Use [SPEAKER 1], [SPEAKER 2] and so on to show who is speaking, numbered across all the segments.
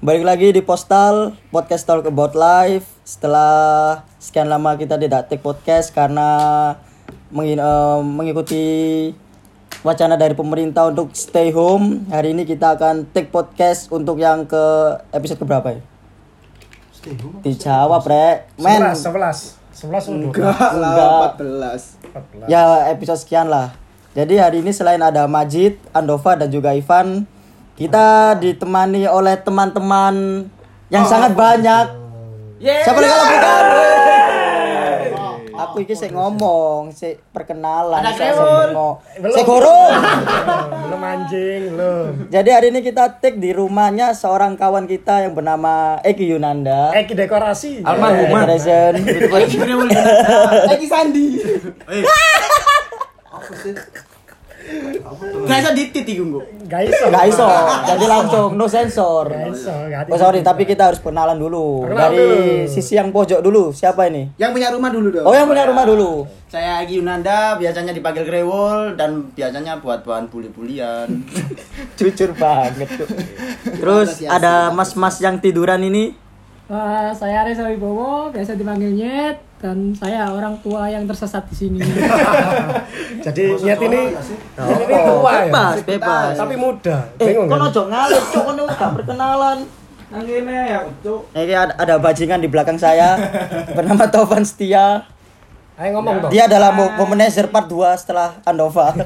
[SPEAKER 1] Balik lagi di Postal Podcast Talk About Life. Setelah sekian lama kita tidak take podcast karena eh, mengikuti wacana dari pemerintah untuk stay home. Hari ini kita akan take podcast untuk yang ke episode keberapa ya? Dijawab, Rek. Men.
[SPEAKER 2] 11, 11. 11 udah.
[SPEAKER 3] Enggak lah,
[SPEAKER 1] Enggak.
[SPEAKER 3] 14.
[SPEAKER 1] Ya episode sekian lah. Jadi hari ini selain ada Majid, Andova dan juga Ivan, kita ditemani oleh teman-teman yang sangat banyak. Siapa lagi kalau bukan? Aku iki sik ngomong, sik perkenalan,
[SPEAKER 4] Krewul.
[SPEAKER 1] ngomong.
[SPEAKER 2] Belum.
[SPEAKER 1] Sik gorong.
[SPEAKER 2] Belum anjing, belum.
[SPEAKER 1] Jadi hari ini kita take di rumahnya seorang kawan kita yang bernama Eki Yunanda.
[SPEAKER 2] Eki dekorasi.
[SPEAKER 1] Almarhumah.
[SPEAKER 3] Eki Sandi.
[SPEAKER 4] Gak bisa ditit iki Gung.
[SPEAKER 2] Gak iso.
[SPEAKER 1] Jadi langsung no sensor.
[SPEAKER 2] Gak iso.
[SPEAKER 1] Oh sorry, tapi kita harus perkenalan dulu. Dari sisi yang pojok dulu, siapa ini?
[SPEAKER 3] Yang punya rumah dulu dong.
[SPEAKER 1] Oh yang punya rumah dulu.
[SPEAKER 4] Saya Agi Yunanda, biasanya dipanggil Grewol dan biasanya buat bahan buli-bulian.
[SPEAKER 1] Jujur banget tuh. Terus ada mas-mas yang tiduran ini.
[SPEAKER 5] Eh, saya Reza Wibowo, biasa dipanggil Nyet, dan saya orang tua yang tersesat di sini.
[SPEAKER 2] Jadi niat ini niat ini
[SPEAKER 1] Oh,
[SPEAKER 2] tua ya.
[SPEAKER 1] bebas, bebas.
[SPEAKER 2] Tapi muda.
[SPEAKER 1] Eh,
[SPEAKER 2] Bingung
[SPEAKER 1] kok
[SPEAKER 2] kan?
[SPEAKER 1] ojo ngalir, cok, kono gak perkenalan.
[SPEAKER 4] Nang kene ya, Cuk.
[SPEAKER 1] Ini ada, ada bajingan di belakang saya bernama Tovan Setia.
[SPEAKER 2] Ayo ngomong dong.
[SPEAKER 1] Dia adalah manajer part 2 setelah Andova.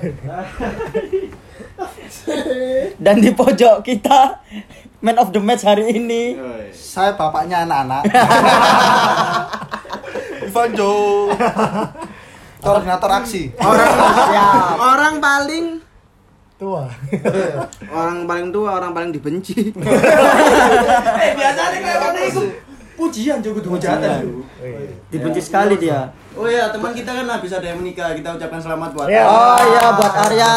[SPEAKER 1] Dan di pojok kita man of the match hari ini
[SPEAKER 3] Saya bapaknya anak-anak. Ivan Jo. Koordinator aksi.
[SPEAKER 4] Orang
[SPEAKER 1] Siap.
[SPEAKER 4] orang paling
[SPEAKER 2] Tua.
[SPEAKER 4] orang paling tua, orang paling dibenci. eh, biasanya kayak itu pujian juga tuh hujatan.
[SPEAKER 1] dibenci sekali dia.
[SPEAKER 4] Oh iya, teman kita kan habis ada yang menikah, kita ucapkan selamat buat
[SPEAKER 2] Iya.
[SPEAKER 1] Oh iya buat Arya,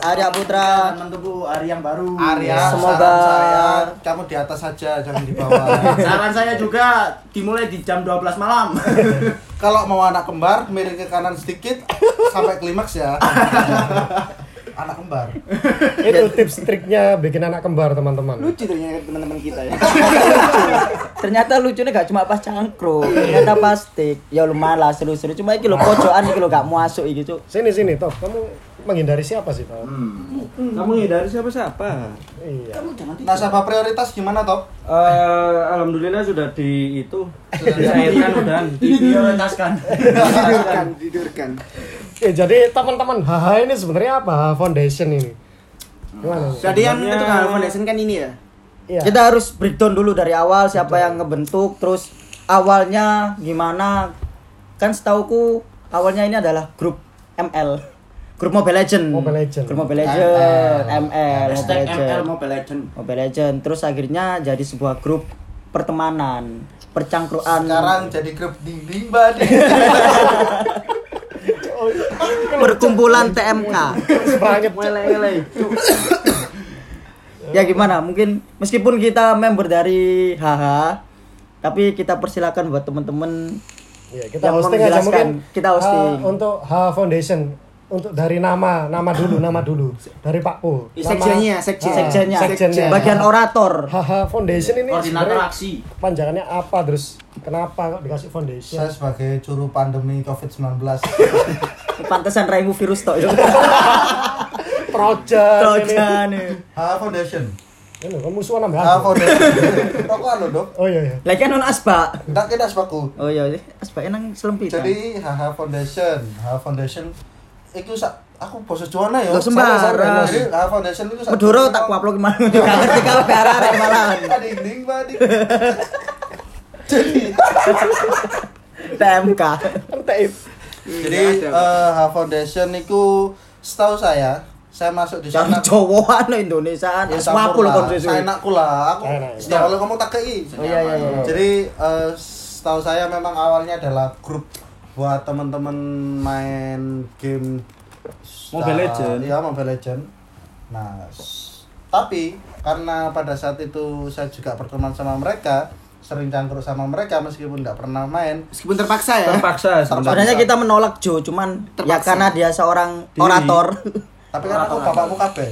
[SPEAKER 1] Arya Putra.
[SPEAKER 4] teman tebu Ari yang baru.
[SPEAKER 3] Arya,
[SPEAKER 1] Semoga-
[SPEAKER 3] saran saya kamu di atas saja, jangan di bawah.
[SPEAKER 4] Saran saya juga dimulai di jam 12 malam.
[SPEAKER 3] Kalau mau anak kembar, miring ke kanan sedikit sampai klimaks ya. anak kembar.
[SPEAKER 2] Itu tips triknya bikin anak kembar teman-teman.
[SPEAKER 4] Lucu tuh ya teman-teman kita ya.
[SPEAKER 1] Ternyata lucunya gak cuma pas cangkruk, ternyata pas tik. Ya lumayan lah seru-seru. Cuma iki lho pojokan iki lho gak masuk iki cuk.
[SPEAKER 2] Sini sini Top. Kamu menghindari siapa sih Top?
[SPEAKER 6] Kamu ngindari siapa-siapa?
[SPEAKER 2] Iya.
[SPEAKER 3] Nasabah prioritas gimana, Top?
[SPEAKER 6] Eh, alhamdulillah sudah di itu dicairkan udah.
[SPEAKER 4] Prioritaskan.
[SPEAKER 3] Tidurkan, tidurkan.
[SPEAKER 2] Eh, jadi teman-teman HH ini sebenarnya apa? HH Foundation ini. Gimana?
[SPEAKER 4] Jadi yang itu kan foundation kan ini ya.
[SPEAKER 2] Iya.
[SPEAKER 1] Kita harus breakdown dulu dari awal siapa yang ngebentuk, terus awalnya gimana. Kan setauku awalnya ini adalah grup ML. Grup Mobile Legend.
[SPEAKER 2] Mobile Legend.
[SPEAKER 1] Grup Mobile Legend, ML, Mobile
[SPEAKER 4] Hashtag ML
[SPEAKER 1] Legend.
[SPEAKER 4] Mobile Legend.
[SPEAKER 1] Mobile Legend. Terus akhirnya jadi sebuah grup pertemanan, percangkruan.
[SPEAKER 3] Sekarang jadi grup dinding badi.
[SPEAKER 1] perkumpulan TMK. Ya gimana? Mungkin meskipun kita member dari HH, tapi kita persilakan buat temen-temen
[SPEAKER 2] Iya, kita
[SPEAKER 1] Yang
[SPEAKER 2] hosting aja mungkin.
[SPEAKER 1] Kita hosting.
[SPEAKER 2] Untuk H Foundation untuk dari nama, nama dulu, nama dulu. Dari Pak Po. Nama-
[SPEAKER 4] Sekjennya, sekjen.
[SPEAKER 2] Ah,
[SPEAKER 1] sekjennya,
[SPEAKER 2] sekjennya.
[SPEAKER 1] bagian orator.
[SPEAKER 2] HH Foundation ini
[SPEAKER 4] Koordinator aksi.
[SPEAKER 2] panjangannya apa terus kenapa kok dikasih foundation?
[SPEAKER 3] Saya sebagai juru pandemi COVID-19.
[SPEAKER 1] Pantesan raimu virus tok itu.
[SPEAKER 2] Project ini.
[SPEAKER 1] Trojan.
[SPEAKER 3] H Foundation.
[SPEAKER 2] Ini kamu musuhan nambah.
[SPEAKER 3] H Foundation. Rokokan lo, Dok.
[SPEAKER 2] Oh iya iya.
[SPEAKER 1] Lagi kan non asba.
[SPEAKER 3] Enggak kena sepaku.
[SPEAKER 1] Oh iya, asba enang selempit.
[SPEAKER 3] Jadi HH Foundation, HH Foundation itu sak aku basa Jawa ya.
[SPEAKER 1] Lo sembarang.
[SPEAKER 3] Jadi Foundation itu sak
[SPEAKER 1] Meduro tak kuaplok gimana juga ngerti kalau arek malahan.
[SPEAKER 3] Dinding badi. Jadi
[SPEAKER 1] TMK.
[SPEAKER 3] Jadi eh, H Foundation itu setahu saya saya masuk di sana
[SPEAKER 1] Jawa no Indonesiaan.
[SPEAKER 3] Ya,
[SPEAKER 1] Swapul
[SPEAKER 3] campur lah. Saya enakku lah. Aku setiap kali ngomong tak kei.
[SPEAKER 1] Oh iya iya iya.
[SPEAKER 3] Jadi eh, setahu saya memang awalnya adalah grup buat teman-teman main game
[SPEAKER 6] Mobile
[SPEAKER 3] uh,
[SPEAKER 6] Legend.
[SPEAKER 3] Iya, Mobile Legend. Nah, tapi karena pada saat itu saya juga berteman sama mereka, sering cangkruk sama mereka meskipun nggak pernah main.
[SPEAKER 4] Meskipun terpaksa ya.
[SPEAKER 6] Terpaksa
[SPEAKER 1] Sebenarnya kita menolak Jo, cuman ya
[SPEAKER 4] Terpaksa.
[SPEAKER 1] karena dia seorang
[SPEAKER 6] Diri.
[SPEAKER 1] orator.
[SPEAKER 3] Tapi kan aku bapakmu kabeh.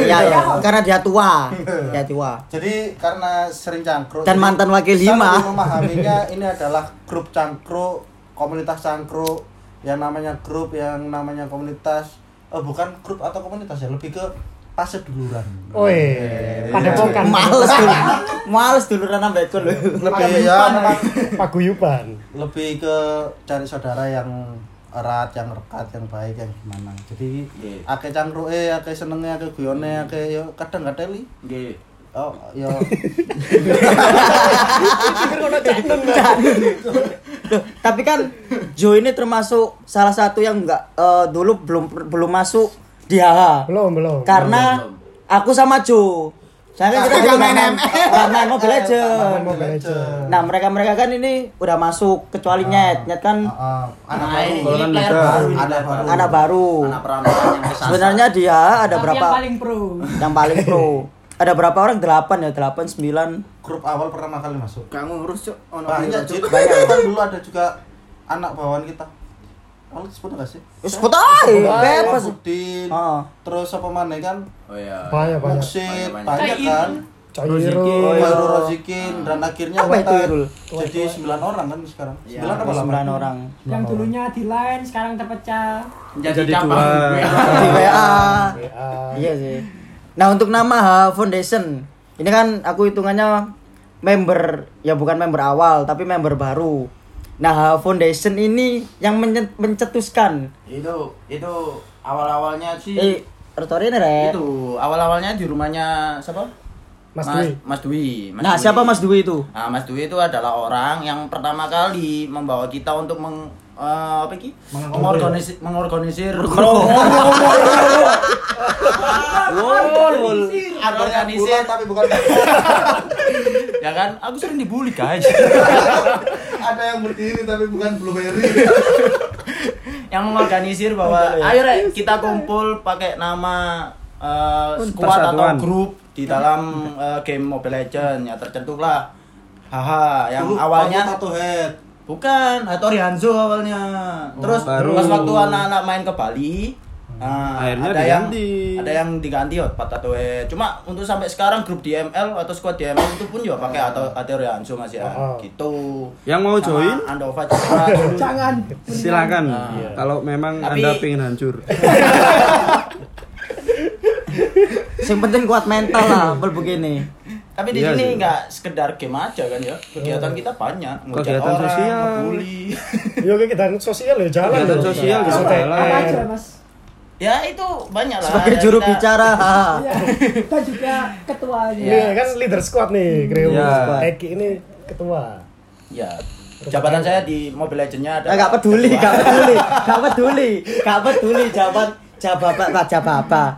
[SPEAKER 1] Iya, iya. Karena dia tua. Dia tua.
[SPEAKER 3] Jadi karena sering cangkruk
[SPEAKER 1] Dan mantan wakil lima.
[SPEAKER 3] memahaminya ini adalah grup cangkruk, komunitas cangkruk yang namanya grup yang namanya komunitas oh bukan grup atau komunitas ya lebih ke fase duluran.
[SPEAKER 2] Oi, padepokan.
[SPEAKER 1] Males dulu. Males dulu nambah ekor lho.
[SPEAKER 3] Lebih ya memang
[SPEAKER 2] Paguyuban.
[SPEAKER 3] lebih ke cari saudara yang erat, yang rekat, yang baik, yang gimana. Jadi
[SPEAKER 4] Iya.
[SPEAKER 3] akeh cangkruke, akeh senenge, akeh guyone, akeh yo kadang ngateli.
[SPEAKER 4] Nggih.
[SPEAKER 3] Oh, yo
[SPEAKER 1] Loh, tapi kan Jo ini termasuk salah satu yang enggak eh, dulu belum belum masuk di HH.
[SPEAKER 2] Belum, belum.
[SPEAKER 1] Karena aku sama Jo. Saya kan kita
[SPEAKER 4] Nggak
[SPEAKER 1] dulu
[SPEAKER 4] main
[SPEAKER 1] main Mobile Legends.
[SPEAKER 2] Mobile Legends.
[SPEAKER 1] Nah, mereka-mereka kan ini udah masuk kecuali Nyet. Nyet kan
[SPEAKER 3] Heeh, anak baru.
[SPEAKER 4] player
[SPEAKER 6] muda.
[SPEAKER 4] baru,
[SPEAKER 3] Anak baru.
[SPEAKER 1] anak baru.
[SPEAKER 4] Anak perampokan yang kesasar.
[SPEAKER 1] Sebenarnya dia ada
[SPEAKER 5] Tapi
[SPEAKER 1] berapa?
[SPEAKER 5] yang paling pro.
[SPEAKER 1] Yang paling pro. Ada berapa orang? Delapan ya, delapan, sembilan.
[SPEAKER 3] Grup awal pertama kali masuk.
[SPEAKER 4] Gak ngurus, Cuk. Ono
[SPEAKER 3] Banyak, Cid.
[SPEAKER 4] Cuk?
[SPEAKER 3] Kan dulu ada juga anak bawaan kita. Kamu sebut enggak sih?
[SPEAKER 1] Wis sebut aja, bebas.
[SPEAKER 3] Budin,
[SPEAKER 1] Oh.
[SPEAKER 3] terus apa mana kan?
[SPEAKER 4] Oh iya.
[SPEAKER 2] Banyak, banyak.
[SPEAKER 3] Muksid,
[SPEAKER 4] Banyak,
[SPEAKER 3] banyak
[SPEAKER 5] banyak.
[SPEAKER 3] kan?
[SPEAKER 2] Cairo.
[SPEAKER 3] Baru Rozikin dan akhirnya
[SPEAKER 1] Apa itu,
[SPEAKER 3] kita
[SPEAKER 1] Irul?
[SPEAKER 3] jadi 9 orang kan sekarang.
[SPEAKER 4] Iya.
[SPEAKER 3] 9 apa
[SPEAKER 1] Sembilan
[SPEAKER 3] sembilan
[SPEAKER 1] orang.
[SPEAKER 5] Yang dulunya di line sekarang terpecah.
[SPEAKER 4] Jadi
[SPEAKER 6] Jadi
[SPEAKER 4] cabang.
[SPEAKER 6] dua.
[SPEAKER 1] Di WA.
[SPEAKER 2] WA.
[SPEAKER 1] Iya sih. Nah untuk nama H Foundation ini kan aku hitungannya member ya bukan member awal tapi member baru. Nah H Foundation ini yang mencetuskan.
[SPEAKER 4] Itu itu awal-awalnya sih
[SPEAKER 1] Eh, retori ini Rek.
[SPEAKER 4] itu awal-awalnya di rumahnya siapa?
[SPEAKER 2] Mas Dwi.
[SPEAKER 4] Mas Dwi. Mas
[SPEAKER 1] Nah
[SPEAKER 4] Dwi.
[SPEAKER 1] siapa Mas Dwi itu?
[SPEAKER 4] Nah, Mas Dwi itu adalah orang yang pertama kali membawa kita untuk meng eh, apa ki? Mengorganisir mengorganisir
[SPEAKER 3] Organisir
[SPEAKER 4] organisir
[SPEAKER 3] tapi bukan
[SPEAKER 4] ya kan? Aku sering dibully guys.
[SPEAKER 3] Ada yang berdiri tapi bukan blueberry.
[SPEAKER 4] yang mengorganisir bahwa ayo rek kita kumpul pakai nama eh, squad atau grup di dalam eh, game Mobile Legends. Ya tercentuhlah haha yang awalnya
[SPEAKER 3] tato head.
[SPEAKER 4] Bukan Hattori Hanzo awalnya terus
[SPEAKER 6] baru.
[SPEAKER 4] pas waktu anak-anak main ke Bali nah,
[SPEAKER 6] Akhirnya
[SPEAKER 4] ada yang
[SPEAKER 6] diganti.
[SPEAKER 4] ada yang diganti ya Pak Tato Head. cuma untuk sampai sekarang grup DML atau squad DML itu pun juga pakai atau Hattori Hanzo mas ya
[SPEAKER 2] Oh.
[SPEAKER 4] gitu
[SPEAKER 6] Yang mau
[SPEAKER 4] Sama
[SPEAKER 6] join
[SPEAKER 4] Andova
[SPEAKER 5] Jangan.
[SPEAKER 6] silakan.
[SPEAKER 4] Nah.
[SPEAKER 6] Kalau memang
[SPEAKER 4] Tapi-
[SPEAKER 6] Anda pengen hancur.
[SPEAKER 1] Yang penting kuat mental lah bel begini.
[SPEAKER 4] Tapi di
[SPEAKER 6] Iya
[SPEAKER 4] sini nggak sekedar game aja kan ya. Kegiatan kita banyak.
[SPEAKER 6] Kegiatan
[SPEAKER 4] orang,
[SPEAKER 6] sosial.
[SPEAKER 4] ngebully.
[SPEAKER 2] Yo kita sosial ya jalan.
[SPEAKER 6] Kegiatan sosial
[SPEAKER 2] teh.
[SPEAKER 6] jalan.
[SPEAKER 5] Apa aja mas?
[SPEAKER 4] ya itu banyak lah.
[SPEAKER 1] Sebagai
[SPEAKER 4] Ya,
[SPEAKER 1] juru
[SPEAKER 4] kita-
[SPEAKER 1] bicara.
[SPEAKER 5] Iya. Dan juga ketuanya.
[SPEAKER 2] Ini kan leader squad nih, Kreo.
[SPEAKER 6] Iya.
[SPEAKER 2] Eki ini ketua.
[SPEAKER 4] Ya. Jabatan saya di Mobile Legends-nya ada.
[SPEAKER 1] Nah, gak peduli, gak peduli, gak peduli, gak peduli jabat jabatan pak jabatan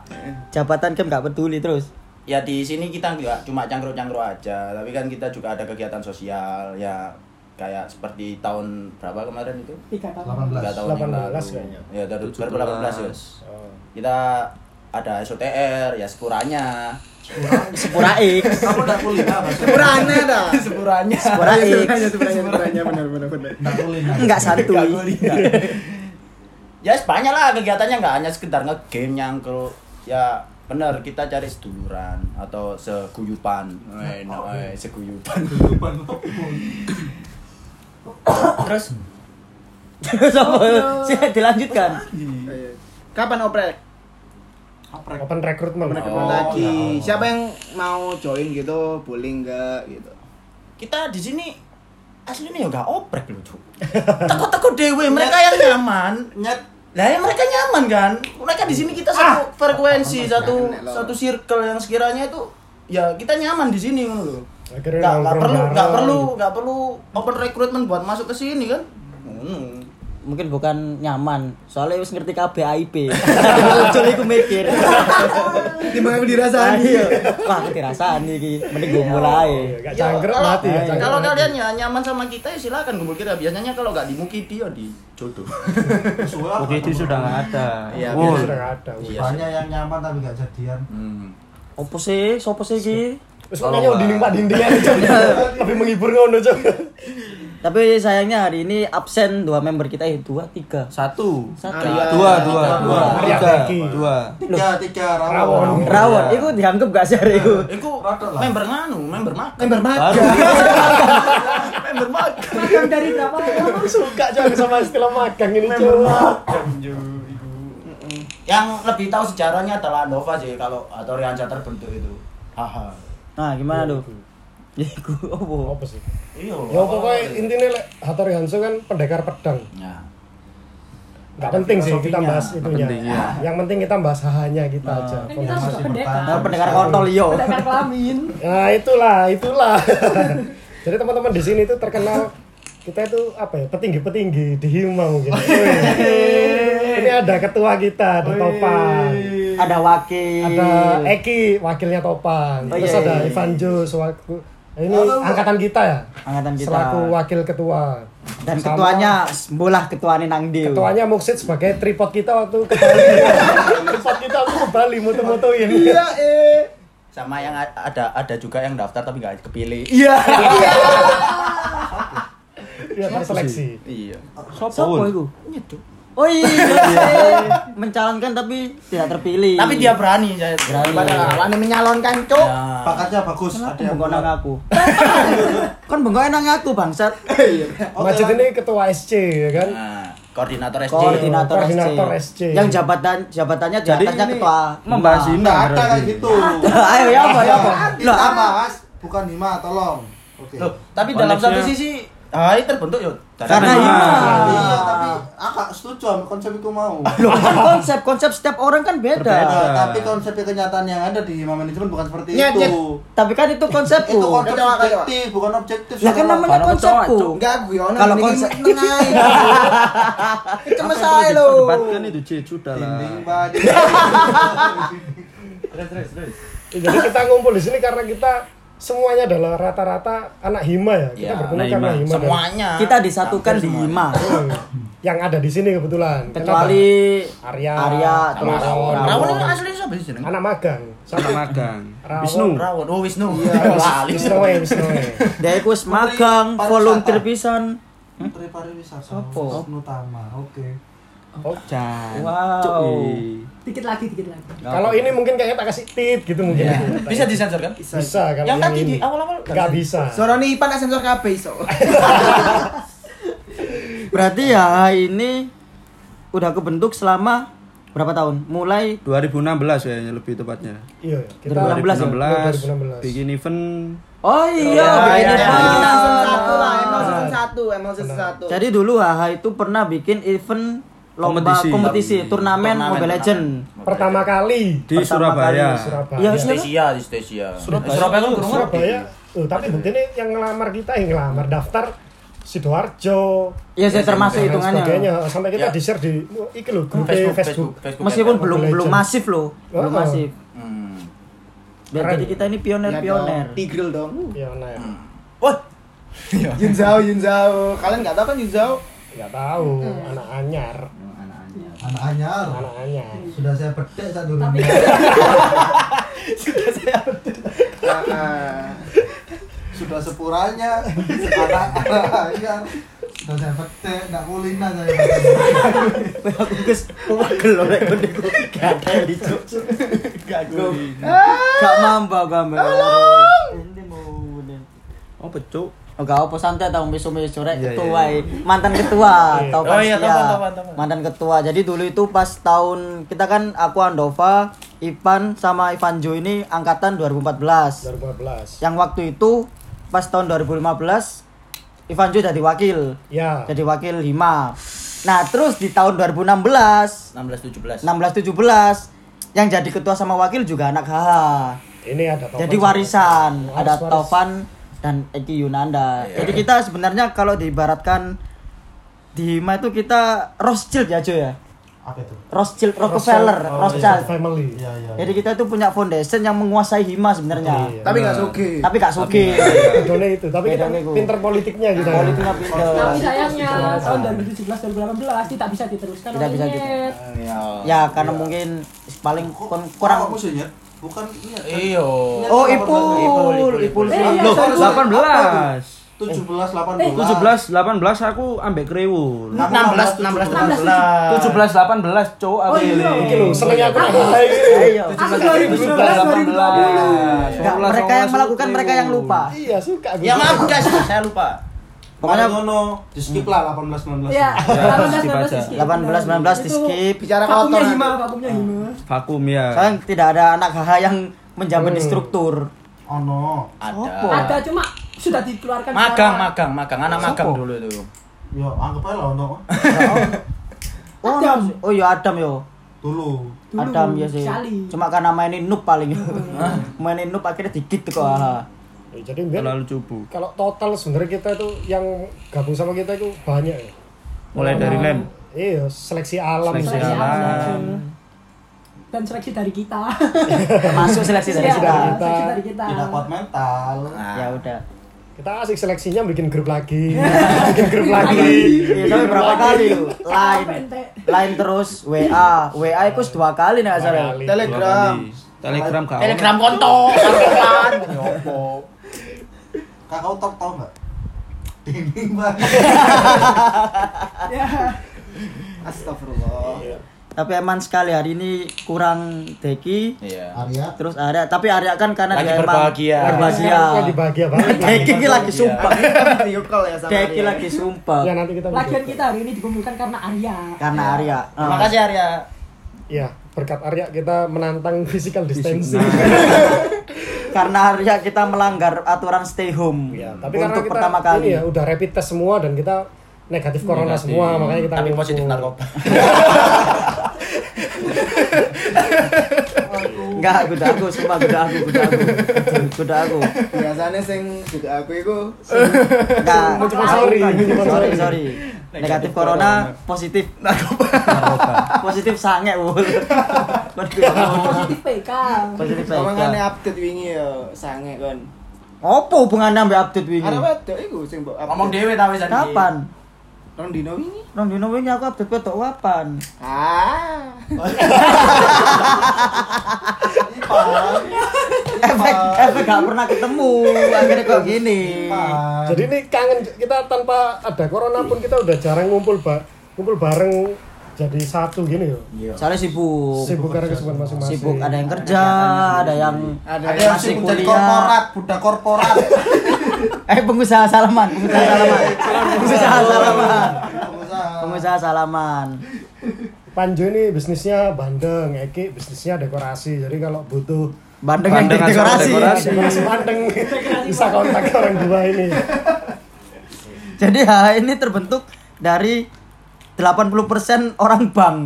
[SPEAKER 1] jabatan kan gak peduli terus.
[SPEAKER 4] Ya di sini kita nggak cuma cangkruk-cangkruk aja, tapi kan kita juga ada kegiatan sosial ya kayak seperti tahun berapa kemarin itu?
[SPEAKER 5] Tiga tahun.
[SPEAKER 3] 18.
[SPEAKER 4] Tiga tahun yang
[SPEAKER 2] 18
[SPEAKER 4] lalu.
[SPEAKER 2] kayaknya.
[SPEAKER 4] Ya dari 2018 ya.
[SPEAKER 2] Oh.
[SPEAKER 4] Kita ada SOTR ya sepuranya.
[SPEAKER 1] Sepura X,
[SPEAKER 3] Kamu enggak kuliah Mas?
[SPEAKER 4] Sepuranya dah. Sepuranya.
[SPEAKER 1] Sepura X,
[SPEAKER 4] Sepuranya benar benar benar.
[SPEAKER 3] Enggak kuliah.
[SPEAKER 1] enggak santuy.
[SPEAKER 4] ya banyak lah kegiatannya nggak hanya sekedar nge-game nyangkul ya bener kita cari seduluran atau seguyupan eh, no, eh, seguyupan terus
[SPEAKER 1] Terus apa? Sih dilanjutkan.
[SPEAKER 7] Kapan oprek?
[SPEAKER 2] Open recruitment.
[SPEAKER 7] Recruitment
[SPEAKER 3] Oh,
[SPEAKER 7] lagi.
[SPEAKER 3] ya.
[SPEAKER 7] Siapa yang mau join gitu? Boleh enggak gitu?
[SPEAKER 4] kita di sini aslinya ya nggak oprek loh Cuk. takut-takut dewe mereka yang nyaman
[SPEAKER 3] Nyet
[SPEAKER 4] lah ya mereka nyaman kan? Mereka di sini kita satu frekuensi satu satu circle yang sekiranya itu ya kita nyaman di sini ngono loh
[SPEAKER 2] nongkrong
[SPEAKER 4] perlu
[SPEAKER 2] bareng.
[SPEAKER 4] perlu nggak perlu open recruitment buat masuk ke sini kan? Hmm.
[SPEAKER 1] Mungkin bukan nyaman, soalnya wis ngerti KB AIP. Muncul iku mikir.
[SPEAKER 7] Timbang aku dirasani.
[SPEAKER 1] Ayo, wah dirasani iki, mending gue mulai.
[SPEAKER 2] Gak
[SPEAKER 4] Ya,
[SPEAKER 2] cangkruk
[SPEAKER 4] kalau-
[SPEAKER 2] mati ya.
[SPEAKER 4] kalau kalian ya nyaman sama kita ya silakan kumpul kita biasanya kalau nggak di Mukidi ya di jodoh
[SPEAKER 6] Oke itu sudah nggak ada.
[SPEAKER 4] Iya,
[SPEAKER 2] sudah nggak ada.
[SPEAKER 4] Iya
[SPEAKER 3] banyak yang nyaman tapi nggak jadian.
[SPEAKER 4] Hmm.
[SPEAKER 1] Opo sih? Sopo sih iki?
[SPEAKER 2] Terus makanya dinding pak dinding aja. Lebih menghibur ngono coba.
[SPEAKER 1] Tapi sayangnya hari ini absen dua member kita eh dua tiga.
[SPEAKER 4] Satu.
[SPEAKER 1] Satu.
[SPEAKER 6] Dua, dua, dua. Tiga. Dua.
[SPEAKER 3] tiga tiga
[SPEAKER 2] Rawon.
[SPEAKER 3] rawon
[SPEAKER 1] Rawon, itu dianggap gak sih hari itu?
[SPEAKER 4] Iku
[SPEAKER 3] lah.
[SPEAKER 4] member nganu, member makan.
[SPEAKER 7] Member makan.
[SPEAKER 4] member makan.
[SPEAKER 5] Makan dari berapa orang?
[SPEAKER 2] Suka jangan sama istilah magang ini coba.
[SPEAKER 4] Yang lebih tahu sejarahnya adalah Nova sih kalau atau Rianca terbentuk itu. Haha.
[SPEAKER 1] Nah, gimana tuh? Ya iku opo?
[SPEAKER 2] Apa sih?
[SPEAKER 4] Iya.
[SPEAKER 2] Ya pokoknya intinya lek Hattori Hanzo kan pendekar pedang.
[SPEAKER 4] Ya.
[SPEAKER 2] Nggak penting sih kita bahas itunya.
[SPEAKER 6] penting, ya.
[SPEAKER 2] Yang penting kita bahas hahanya kita aja.
[SPEAKER 5] Kan kita suka pendekar.
[SPEAKER 1] Nah, pendekar kontol iyo.
[SPEAKER 5] Pendekar kelamin.
[SPEAKER 2] Nah itulah, itulah. Jadi teman-teman di sini tuh terkenal kita itu apa ya petinggi-petinggi di Hima mungkin. Wih. Ini ada ketua kita, ada Topan,
[SPEAKER 1] Ada wakil.
[SPEAKER 2] ada Eki wakilnya Topan,
[SPEAKER 1] Oh,
[SPEAKER 2] terus
[SPEAKER 1] iya,
[SPEAKER 2] ada
[SPEAKER 1] iya.
[SPEAKER 2] Ivan Jo sewaktu ini angkatan kita ya,
[SPEAKER 1] angkatan kita.
[SPEAKER 2] selaku wakil ketua.
[SPEAKER 1] Dan
[SPEAKER 2] Sama
[SPEAKER 1] ketuanya bolah ketuanya nang
[SPEAKER 2] ketuanya Muksid sebagai tripod kita waktu ke Bali. tripod kita waktu ke Bali moto-motoin.
[SPEAKER 7] Iya, eh.
[SPEAKER 4] Sama yang ada ada juga yang daftar tapi nggak kepilih.
[SPEAKER 1] Iya.
[SPEAKER 2] Dia terseleksi.
[SPEAKER 4] Iya.
[SPEAKER 1] Sopo iku? Oh iya. Mencalonkan tapi tidak terpilih.
[SPEAKER 4] Tapi dia berani saya.
[SPEAKER 1] Berani.
[SPEAKER 7] Padahal wani menyalonkan, Cuk.
[SPEAKER 4] Ya.
[SPEAKER 3] bakatnya bagus ada yang
[SPEAKER 1] bengkok nang aku. Kan bengkok nang aku bangsat.
[SPEAKER 2] Majid
[SPEAKER 3] lah.
[SPEAKER 2] ini ketua SC ya kan.
[SPEAKER 4] Nah, koordinator SC.
[SPEAKER 1] Koordinator,
[SPEAKER 2] Koordinator
[SPEAKER 1] SC.
[SPEAKER 2] SC.
[SPEAKER 1] Yang jabatan jabatannya di
[SPEAKER 6] Jadi
[SPEAKER 1] atasnya
[SPEAKER 6] ini
[SPEAKER 1] ketua.
[SPEAKER 6] membahas ini
[SPEAKER 3] nggak ada kayak
[SPEAKER 6] berarti.
[SPEAKER 3] gitu
[SPEAKER 1] Ayo ya apa ya apa?
[SPEAKER 3] kita bahas bukan Hima tolong oke
[SPEAKER 4] Loh, tapi dalam satu sisi HI terbentuk yuk.
[SPEAKER 1] Karena
[SPEAKER 6] Hima.
[SPEAKER 3] Tapi aku setuju sama konsep itu mau
[SPEAKER 1] Loh, kan konsep konsep setiap orang kan beda.
[SPEAKER 6] Berbeda.
[SPEAKER 3] Nah, tapi konsep kenyataan yang ada di Manajemen bukan seperti
[SPEAKER 7] Nyet,
[SPEAKER 3] itu
[SPEAKER 7] nyet.
[SPEAKER 1] Tapi kan itu konsepku.
[SPEAKER 3] itu konsep subjektif bukan objektif
[SPEAKER 1] Lah kan namanya
[SPEAKER 6] Kalau
[SPEAKER 1] konsepku.
[SPEAKER 7] Enggak, guyonan.
[SPEAKER 1] Kalau
[SPEAKER 7] ini
[SPEAKER 1] konsep-
[SPEAKER 7] tengah. Cuma saya lo.
[SPEAKER 6] Debatkan itu Ci, sudah lah.
[SPEAKER 3] dinding badi
[SPEAKER 2] Ya, Jadi kita ngumpul di sini karena kita semuanya adalah rata-rata anak Hima ya. Kita
[SPEAKER 4] Iya,
[SPEAKER 2] berkumpul
[SPEAKER 6] anak
[SPEAKER 2] karena
[SPEAKER 6] Hima.
[SPEAKER 2] Hima. dan-
[SPEAKER 4] Semuanya.
[SPEAKER 1] Kita disatukan di
[SPEAKER 4] semuanya.
[SPEAKER 1] Hima.
[SPEAKER 2] Yang ada di sini kebetulan.
[SPEAKER 1] Kecuali
[SPEAKER 2] Arya,
[SPEAKER 1] Arya, terus
[SPEAKER 2] Rawon.
[SPEAKER 1] Rawon.
[SPEAKER 4] Itu asli siapa sih jeneng?
[SPEAKER 2] Anak magang.
[SPEAKER 6] Sama magang.
[SPEAKER 2] Rawon.
[SPEAKER 6] Wisnu.
[SPEAKER 4] Rawon. Oh, Wisnu.
[SPEAKER 2] Iya. Wisnu ya, Wisnu ya.
[SPEAKER 1] dia iku magang, volunteer pisan.
[SPEAKER 3] Menteri Pariwisata
[SPEAKER 1] Sopo?
[SPEAKER 3] Wisnu Tama oke
[SPEAKER 2] Oh.
[SPEAKER 1] Wow.
[SPEAKER 6] Cuy.
[SPEAKER 5] Dikit lagi, dikit lagi.
[SPEAKER 2] kalau ini mungkin kayaknya tak kasih tit gitu mungkin.
[SPEAKER 4] Bisa disensor kan?
[SPEAKER 2] Bisa kalau
[SPEAKER 4] Yang tadi
[SPEAKER 2] ini.
[SPEAKER 4] di awal-awal
[SPEAKER 2] Nggak bisa.
[SPEAKER 7] Suara nih Ipan sensor kabeh iso.
[SPEAKER 1] Berarti ya ini udah kebentuk selama berapa tahun? Mulai
[SPEAKER 6] 2016 kayaknya lebih tepatnya.
[SPEAKER 2] Iya, kita
[SPEAKER 1] 2016 ya?
[SPEAKER 2] 2016.
[SPEAKER 6] 2016 bikin event
[SPEAKER 1] Oh iya,
[SPEAKER 2] iya,
[SPEAKER 1] bikin
[SPEAKER 2] iya,
[SPEAKER 1] event.
[SPEAKER 2] iya.
[SPEAKER 7] Season satu lah, emang season satu, emang season satu.
[SPEAKER 1] Jadi dulu HH itu pernah bikin event lomba kompetisi,
[SPEAKER 6] Kompetisi.
[SPEAKER 1] turnamen
[SPEAKER 4] Turnamen,
[SPEAKER 1] Mobile Legend.
[SPEAKER 2] Pertama kali
[SPEAKER 6] di
[SPEAKER 1] Pertama
[SPEAKER 6] Surabaya.
[SPEAKER 1] kali
[SPEAKER 2] Surabaya.
[SPEAKER 1] Iya,
[SPEAKER 4] Di
[SPEAKER 1] siapa?
[SPEAKER 4] Stesia, di Stesia.
[SPEAKER 6] Surabaya.
[SPEAKER 4] Surabaya kan
[SPEAKER 2] Surabaya. Oh, tapi buktinya yang ngelamar kita yang ngelamar daftar Sidoarjo.
[SPEAKER 1] Iya, saya termasuk hitungannya.
[SPEAKER 2] sebagainya. Sampai kita
[SPEAKER 4] Ya.
[SPEAKER 2] di-share di oh, iki lho, grup
[SPEAKER 4] Facebook,
[SPEAKER 2] Facebook.
[SPEAKER 4] Facebook, Facebook.
[SPEAKER 1] Meskipun belum belum masif loh, belum
[SPEAKER 2] Oh.
[SPEAKER 1] masif.
[SPEAKER 4] Hmm.
[SPEAKER 1] Jadi kita ini
[SPEAKER 7] Ya
[SPEAKER 1] pioner-pioner.
[SPEAKER 7] dong, Tigril dong.
[SPEAKER 2] Ya, nah, ya.
[SPEAKER 4] Wah,
[SPEAKER 7] Yunzao, Yunzao. Kalian nggak tahu kan Yunzao?
[SPEAKER 2] Nggak tahu, anak anyar.
[SPEAKER 3] Anak anyar
[SPEAKER 2] Anak anyar.
[SPEAKER 3] sudah saya bedek saat dulu
[SPEAKER 7] Ah, ah.
[SPEAKER 3] sudah sepuranya anak anyar sudah saya bedek nggak kulina saya
[SPEAKER 1] Aku kes pegel loh ngene iku. Gak ada yang dicuk. Gak go. Gak mampu gambar. Ini mau bener.
[SPEAKER 6] Oh, pecuk.
[SPEAKER 1] Oh gak apa santai tau misu-misu rek
[SPEAKER 6] Iya,
[SPEAKER 1] ketua
[SPEAKER 6] iya.
[SPEAKER 1] eh. mantan ketua
[SPEAKER 2] Iya.
[SPEAKER 1] tau
[SPEAKER 4] Oh iya, tahu,
[SPEAKER 1] ya.
[SPEAKER 4] tahu, tahu.
[SPEAKER 1] mantan ketua jadi dulu itu pas tahun kita kan aku Andova Ipan sama Ivan Jo ini angkatan 2014
[SPEAKER 2] 2015.
[SPEAKER 1] yang waktu itu pas tahun 2015 Ivan Jo jadi wakil
[SPEAKER 2] Ya.
[SPEAKER 1] jadi wakil Hima nah terus di tahun 2016
[SPEAKER 4] 16 17.
[SPEAKER 1] 16 17 yang jadi ketua sama wakil juga anak HH
[SPEAKER 2] Ini ada Topan
[SPEAKER 1] jadi
[SPEAKER 2] sama-
[SPEAKER 1] warisan
[SPEAKER 2] Waris,
[SPEAKER 1] ada
[SPEAKER 2] waris.
[SPEAKER 1] Dan Eki Yunanda. Jadi kita sebenarnya kalau diibaratkan di Hima itu kita Rothschild ya Jo ya?
[SPEAKER 3] Apa itu?
[SPEAKER 1] Rothschild Rockefeller
[SPEAKER 2] Oh,
[SPEAKER 1] Rothschild.
[SPEAKER 2] Family.
[SPEAKER 3] iya iya
[SPEAKER 1] jadi kita itu punya foundation yang menguasai Hima sebenarnya.
[SPEAKER 2] Iya.
[SPEAKER 7] Tapi nggak suki.
[SPEAKER 1] tapi gak suki
[SPEAKER 2] Bedone itu, tapi kita pinter politiknya gitu.
[SPEAKER 1] politiknya pinter.
[SPEAKER 5] Tapi sayangnya tahun 2017 2018 tidak bisa diteruskan
[SPEAKER 1] Tidak
[SPEAKER 5] oleh
[SPEAKER 1] bisa.
[SPEAKER 4] Iya.
[SPEAKER 1] ya karena mungkin paling kurang
[SPEAKER 3] Kok musuhnya bukan iya
[SPEAKER 4] Iyo.
[SPEAKER 1] oh Ipul
[SPEAKER 4] Ipul,
[SPEAKER 1] Ipul
[SPEAKER 4] Ipul,
[SPEAKER 1] sih
[SPEAKER 5] Eh,
[SPEAKER 6] Loh,
[SPEAKER 5] sorry,
[SPEAKER 6] 18.
[SPEAKER 3] 17 18.
[SPEAKER 6] 17 18 aku ambek kriwul.
[SPEAKER 4] 16 16 17
[SPEAKER 6] 17 18 cowok aku
[SPEAKER 5] Oh, iya.
[SPEAKER 6] ini.
[SPEAKER 2] Iki lho, seneng aku.
[SPEAKER 1] Ayo.
[SPEAKER 5] Aku 2019 2020.
[SPEAKER 1] Enggak, mereka yang melakukan mereka yang lupa.
[SPEAKER 2] Iya, suka.
[SPEAKER 4] Ya maaf guys, saya lupa.
[SPEAKER 3] Pokoknya ngono, di skip lah 18 19.
[SPEAKER 5] Ya,
[SPEAKER 6] skip
[SPEAKER 5] 18
[SPEAKER 6] aja.
[SPEAKER 1] 18 19 di skip.
[SPEAKER 7] Bicara
[SPEAKER 5] Vakumnya
[SPEAKER 7] kotor.
[SPEAKER 5] hima, vakumnya hima.
[SPEAKER 6] Vakum ya.
[SPEAKER 1] Soalnya tidak ada anak HH yang menjabat di struktur.
[SPEAKER 3] Ono.
[SPEAKER 1] Apa?
[SPEAKER 4] Ada.
[SPEAKER 5] Ada cuma sudah dikeluarkan
[SPEAKER 4] Magang, magang, magang. Anak magang dulu tuh.
[SPEAKER 3] Ya anggap aja lah ono.
[SPEAKER 1] Oh,
[SPEAKER 5] Adam.
[SPEAKER 1] oh iya Adam yo.
[SPEAKER 3] Dulu.
[SPEAKER 5] Dulu,
[SPEAKER 1] Adam ya sih. Cuma karena mainin noob paling. mainin noob akhirnya dikit tuh kok.
[SPEAKER 2] Ya, Jadi Mbak,
[SPEAKER 6] Terlalu cupu.
[SPEAKER 2] kalau total sebenarnya kita itu yang gabung sama kita itu banyak ya.
[SPEAKER 6] Mulai dari lem.
[SPEAKER 2] Iya, seleksi alam.
[SPEAKER 6] Seleksi
[SPEAKER 5] Seleksi
[SPEAKER 6] alam.
[SPEAKER 5] alam. Dan seleksi dari kita.
[SPEAKER 1] Termasuk seleksi dari
[SPEAKER 5] Iya,
[SPEAKER 1] kita.
[SPEAKER 5] Seleksi dari kita.
[SPEAKER 3] Tidak kuat mental.
[SPEAKER 1] Ya udah.
[SPEAKER 2] Kita asik seleksinya bikin grup lagi. bikin grup lagi.
[SPEAKER 1] Iya, tapi berapa kali
[SPEAKER 5] ente.
[SPEAKER 1] Line terus WA. WA itu dua kali nih asal.
[SPEAKER 2] kali.
[SPEAKER 7] Telegram.
[SPEAKER 6] Telegram kau.
[SPEAKER 4] Telegram konto, kapan? Yopo.
[SPEAKER 3] Kakak utak tau nggak? Dinding banget.
[SPEAKER 5] Ya.
[SPEAKER 7] Astagfirullah.
[SPEAKER 1] Tapi emang sekali hari ini kurang Deki.
[SPEAKER 4] Iya.
[SPEAKER 3] Arya.
[SPEAKER 1] Terus Arya, tapi Arya kan karena
[SPEAKER 4] Lagi
[SPEAKER 1] dia emang
[SPEAKER 4] berbahagia.
[SPEAKER 1] berbahagia.
[SPEAKER 2] Lagi bahagia banget.
[SPEAKER 1] Deki ini lagi sumpah.
[SPEAKER 7] Video call ya sama
[SPEAKER 1] Deki lagi sumpah.
[SPEAKER 2] Ya nanti kita
[SPEAKER 5] Lagian kita hari ini dikumpulkan karena Arya.
[SPEAKER 1] Karena Arya.
[SPEAKER 4] Terima
[SPEAKER 1] Ah.
[SPEAKER 4] kasih Arya.
[SPEAKER 2] Ya, berkat Arya kita menantang physical distancing.
[SPEAKER 1] Karena Arya kita melanggar aturan stay home.
[SPEAKER 2] ya, tapi karena
[SPEAKER 1] untuk
[SPEAKER 2] kita
[SPEAKER 1] pertama kali.
[SPEAKER 2] ini ya udah rapid test semua dan kita negatif corona
[SPEAKER 6] Negatif.
[SPEAKER 2] semua, makanya kita
[SPEAKER 4] Tapi
[SPEAKER 2] ngumpul.
[SPEAKER 4] positif narkoba.
[SPEAKER 1] Enggak, kuda aku, sumpah kuda aku, kuda aku. Kuda aku.
[SPEAKER 7] Biasanya sing juga aku itu
[SPEAKER 1] Enggak.
[SPEAKER 2] Cuma sorry,
[SPEAKER 1] sorry,
[SPEAKER 2] sorry.
[SPEAKER 1] sorry. Negatif corona, positif narkoba. positif sange, Wul.
[SPEAKER 5] Positif PK.
[SPEAKER 1] Positif
[SPEAKER 7] Omongane
[SPEAKER 1] baik.
[SPEAKER 7] update wingi ya sange kon.
[SPEAKER 1] Apa hubungannya sampai update wingi?
[SPEAKER 7] Arep wedok iku sing update.
[SPEAKER 4] Ngomong dhewe ta wis
[SPEAKER 1] Kapan?
[SPEAKER 7] Rong dino wingi.
[SPEAKER 1] Rong dino wingi aku update wedok kapan?
[SPEAKER 7] Ah.
[SPEAKER 1] efek efek gak pernah ketemu akhirnya kok gini
[SPEAKER 2] Jadi ini kangen kita tanpa ada corona pun kita udah jarang ngumpul ba ngumpul bareng jadi satu gini yo.
[SPEAKER 1] soalnya sibuk
[SPEAKER 2] Sibuk karena kesibukan masing-masing.
[SPEAKER 1] sibuk ada yang kerja ada yang
[SPEAKER 7] Ada
[SPEAKER 3] Ada yang
[SPEAKER 1] masih
[SPEAKER 3] sibuk jadi
[SPEAKER 1] kuliah
[SPEAKER 3] korporat, budak korporat.
[SPEAKER 1] eh pengusaha salaman pengusaha salaman pengusaha salaman
[SPEAKER 3] Pengusaha.
[SPEAKER 1] pengusaha salaman
[SPEAKER 2] Panjo ini bisnisnya bandeng, Eki bisnisnya dekorasi. Jadi kalau butuh
[SPEAKER 1] bandeng
[SPEAKER 6] sama
[SPEAKER 1] dekorasi
[SPEAKER 6] dekorasi.
[SPEAKER 2] dekorasi bandeng bisa kontak orang dua ini.
[SPEAKER 1] jadi HH ini terbentuk dari 80% orang bank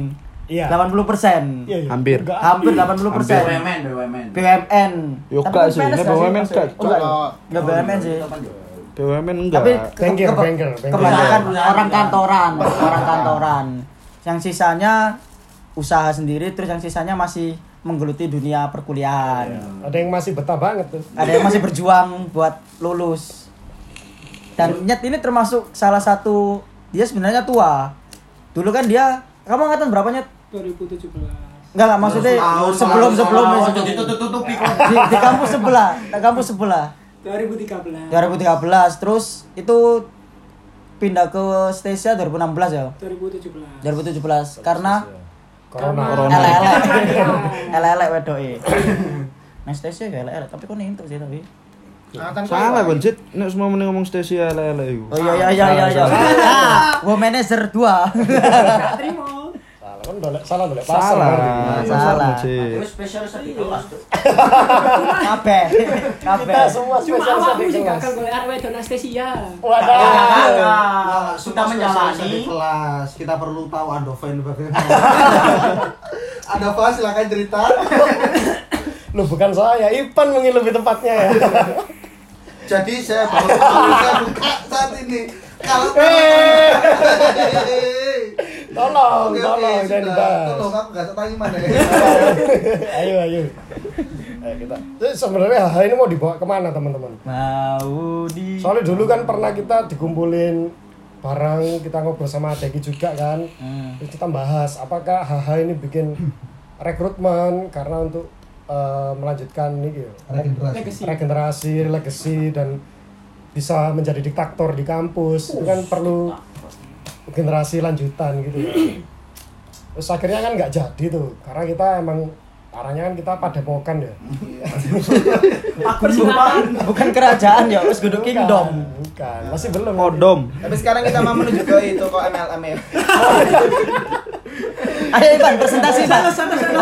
[SPEAKER 2] Iya.
[SPEAKER 1] 80%
[SPEAKER 2] Iya, iya.
[SPEAKER 6] Hampir.
[SPEAKER 1] Hampir 80%
[SPEAKER 4] BUMN, BUMN.
[SPEAKER 1] BUMN
[SPEAKER 6] Yo,
[SPEAKER 1] Tapi
[SPEAKER 6] enggak sih, ini BUMN enggak.
[SPEAKER 1] Enggak BUMN sih
[SPEAKER 6] BUMN enggak.
[SPEAKER 1] tapi ke-
[SPEAKER 2] Banker,
[SPEAKER 1] ke-
[SPEAKER 2] banker, banker.
[SPEAKER 1] kebanyakan
[SPEAKER 4] Perusahaan,
[SPEAKER 1] orang
[SPEAKER 4] perusahaan.
[SPEAKER 1] kantoran orang kantoran yang sisanya usaha sendiri terus yang sisanya masih menggeluti dunia perkuliahan
[SPEAKER 2] Ada yang masih betah banget tuh.
[SPEAKER 1] ada yang masih berjuang buat lulus dan Nyet ini termasuk salah satu dia sebenarnya tua dulu kan dia kamu angkatan berapa Nyet?
[SPEAKER 5] 2017.
[SPEAKER 1] Enggak, enggak maksudnya
[SPEAKER 3] Tahun,
[SPEAKER 1] sebelum
[SPEAKER 3] tahun,
[SPEAKER 1] sebelum
[SPEAKER 3] tahun.
[SPEAKER 1] sebelum-
[SPEAKER 4] Ditutup-tutupi
[SPEAKER 1] di, di kampus sebelah di kampus sebelah
[SPEAKER 5] 2013.
[SPEAKER 1] 2013 terus itu pindah ke Stasia 2016 ya
[SPEAKER 5] 2017.
[SPEAKER 1] 2017 karena
[SPEAKER 2] Corona.
[SPEAKER 6] Corona.
[SPEAKER 1] elek-elek elek-elek wedoke Nah, Stasia ya elek-elek, tapi kok entuk sih tapi.
[SPEAKER 6] Salah kon Cit. Nek semua mending ngomong stesi ala-ala iku.
[SPEAKER 1] Oh iya iya iya iya iya. Ah, wo manager 2.
[SPEAKER 5] Gak terima.
[SPEAKER 2] Salah dolek salah dolek pasar.
[SPEAKER 6] Salah.
[SPEAKER 1] Salah.
[SPEAKER 4] Terus spesialis di kelas tuh.
[SPEAKER 1] Kabeh. Kabeh.
[SPEAKER 2] Kita semua
[SPEAKER 5] Cuma
[SPEAKER 2] spesial satu kelas.
[SPEAKER 5] gagal golek arek wedok anestesia.
[SPEAKER 2] Wadah.
[SPEAKER 4] Sudah
[SPEAKER 3] semua
[SPEAKER 4] menjalani.
[SPEAKER 3] kelas. Kita perlu tahu Andova ini bagaimana. Andova silakan cerita.
[SPEAKER 2] Lu bukan saya, Ipan mungkin lebih tepatnya ya.
[SPEAKER 3] Jadi saya baru baru saya buka saat ini. Kalau
[SPEAKER 2] Tolong,
[SPEAKER 3] oke,
[SPEAKER 2] tolong,
[SPEAKER 3] sudah.
[SPEAKER 2] jangan dibahas.
[SPEAKER 3] Tolong aku nggak tanya mana ya.
[SPEAKER 2] ayo, ayo. Ayo kita. Jadi sebenarnya hal ini mau dibawa ke mana teman-teman?
[SPEAKER 1] Mau di
[SPEAKER 2] Soalnya dulu kan pernah kita dikumpulin bareng, kita ngobrol sama Deki juga kan.
[SPEAKER 1] Hmm.
[SPEAKER 2] Terus kita bahas apakah HH ini bikin rekrutmen karena untuk eh, melanjutkan ini gitu,
[SPEAKER 3] Regenerasi.
[SPEAKER 2] Regenerasi, legacy dan bisa menjadi diktator di kampus itu kan perlu generasi lanjutan gitu. Ya terus akhirnya kan nggak jadi tuh karena kita emang arahnya kan kita padepokan ya.
[SPEAKER 5] Persilatan.
[SPEAKER 1] bukan kerajaan ya wis kudu kingdom.
[SPEAKER 2] bukan. Masih belum.
[SPEAKER 6] Kodom.
[SPEAKER 7] Tapi sekarang kita mau menuju ke itu kok MLM ya.
[SPEAKER 1] ayo Ivan presentasi Ivan.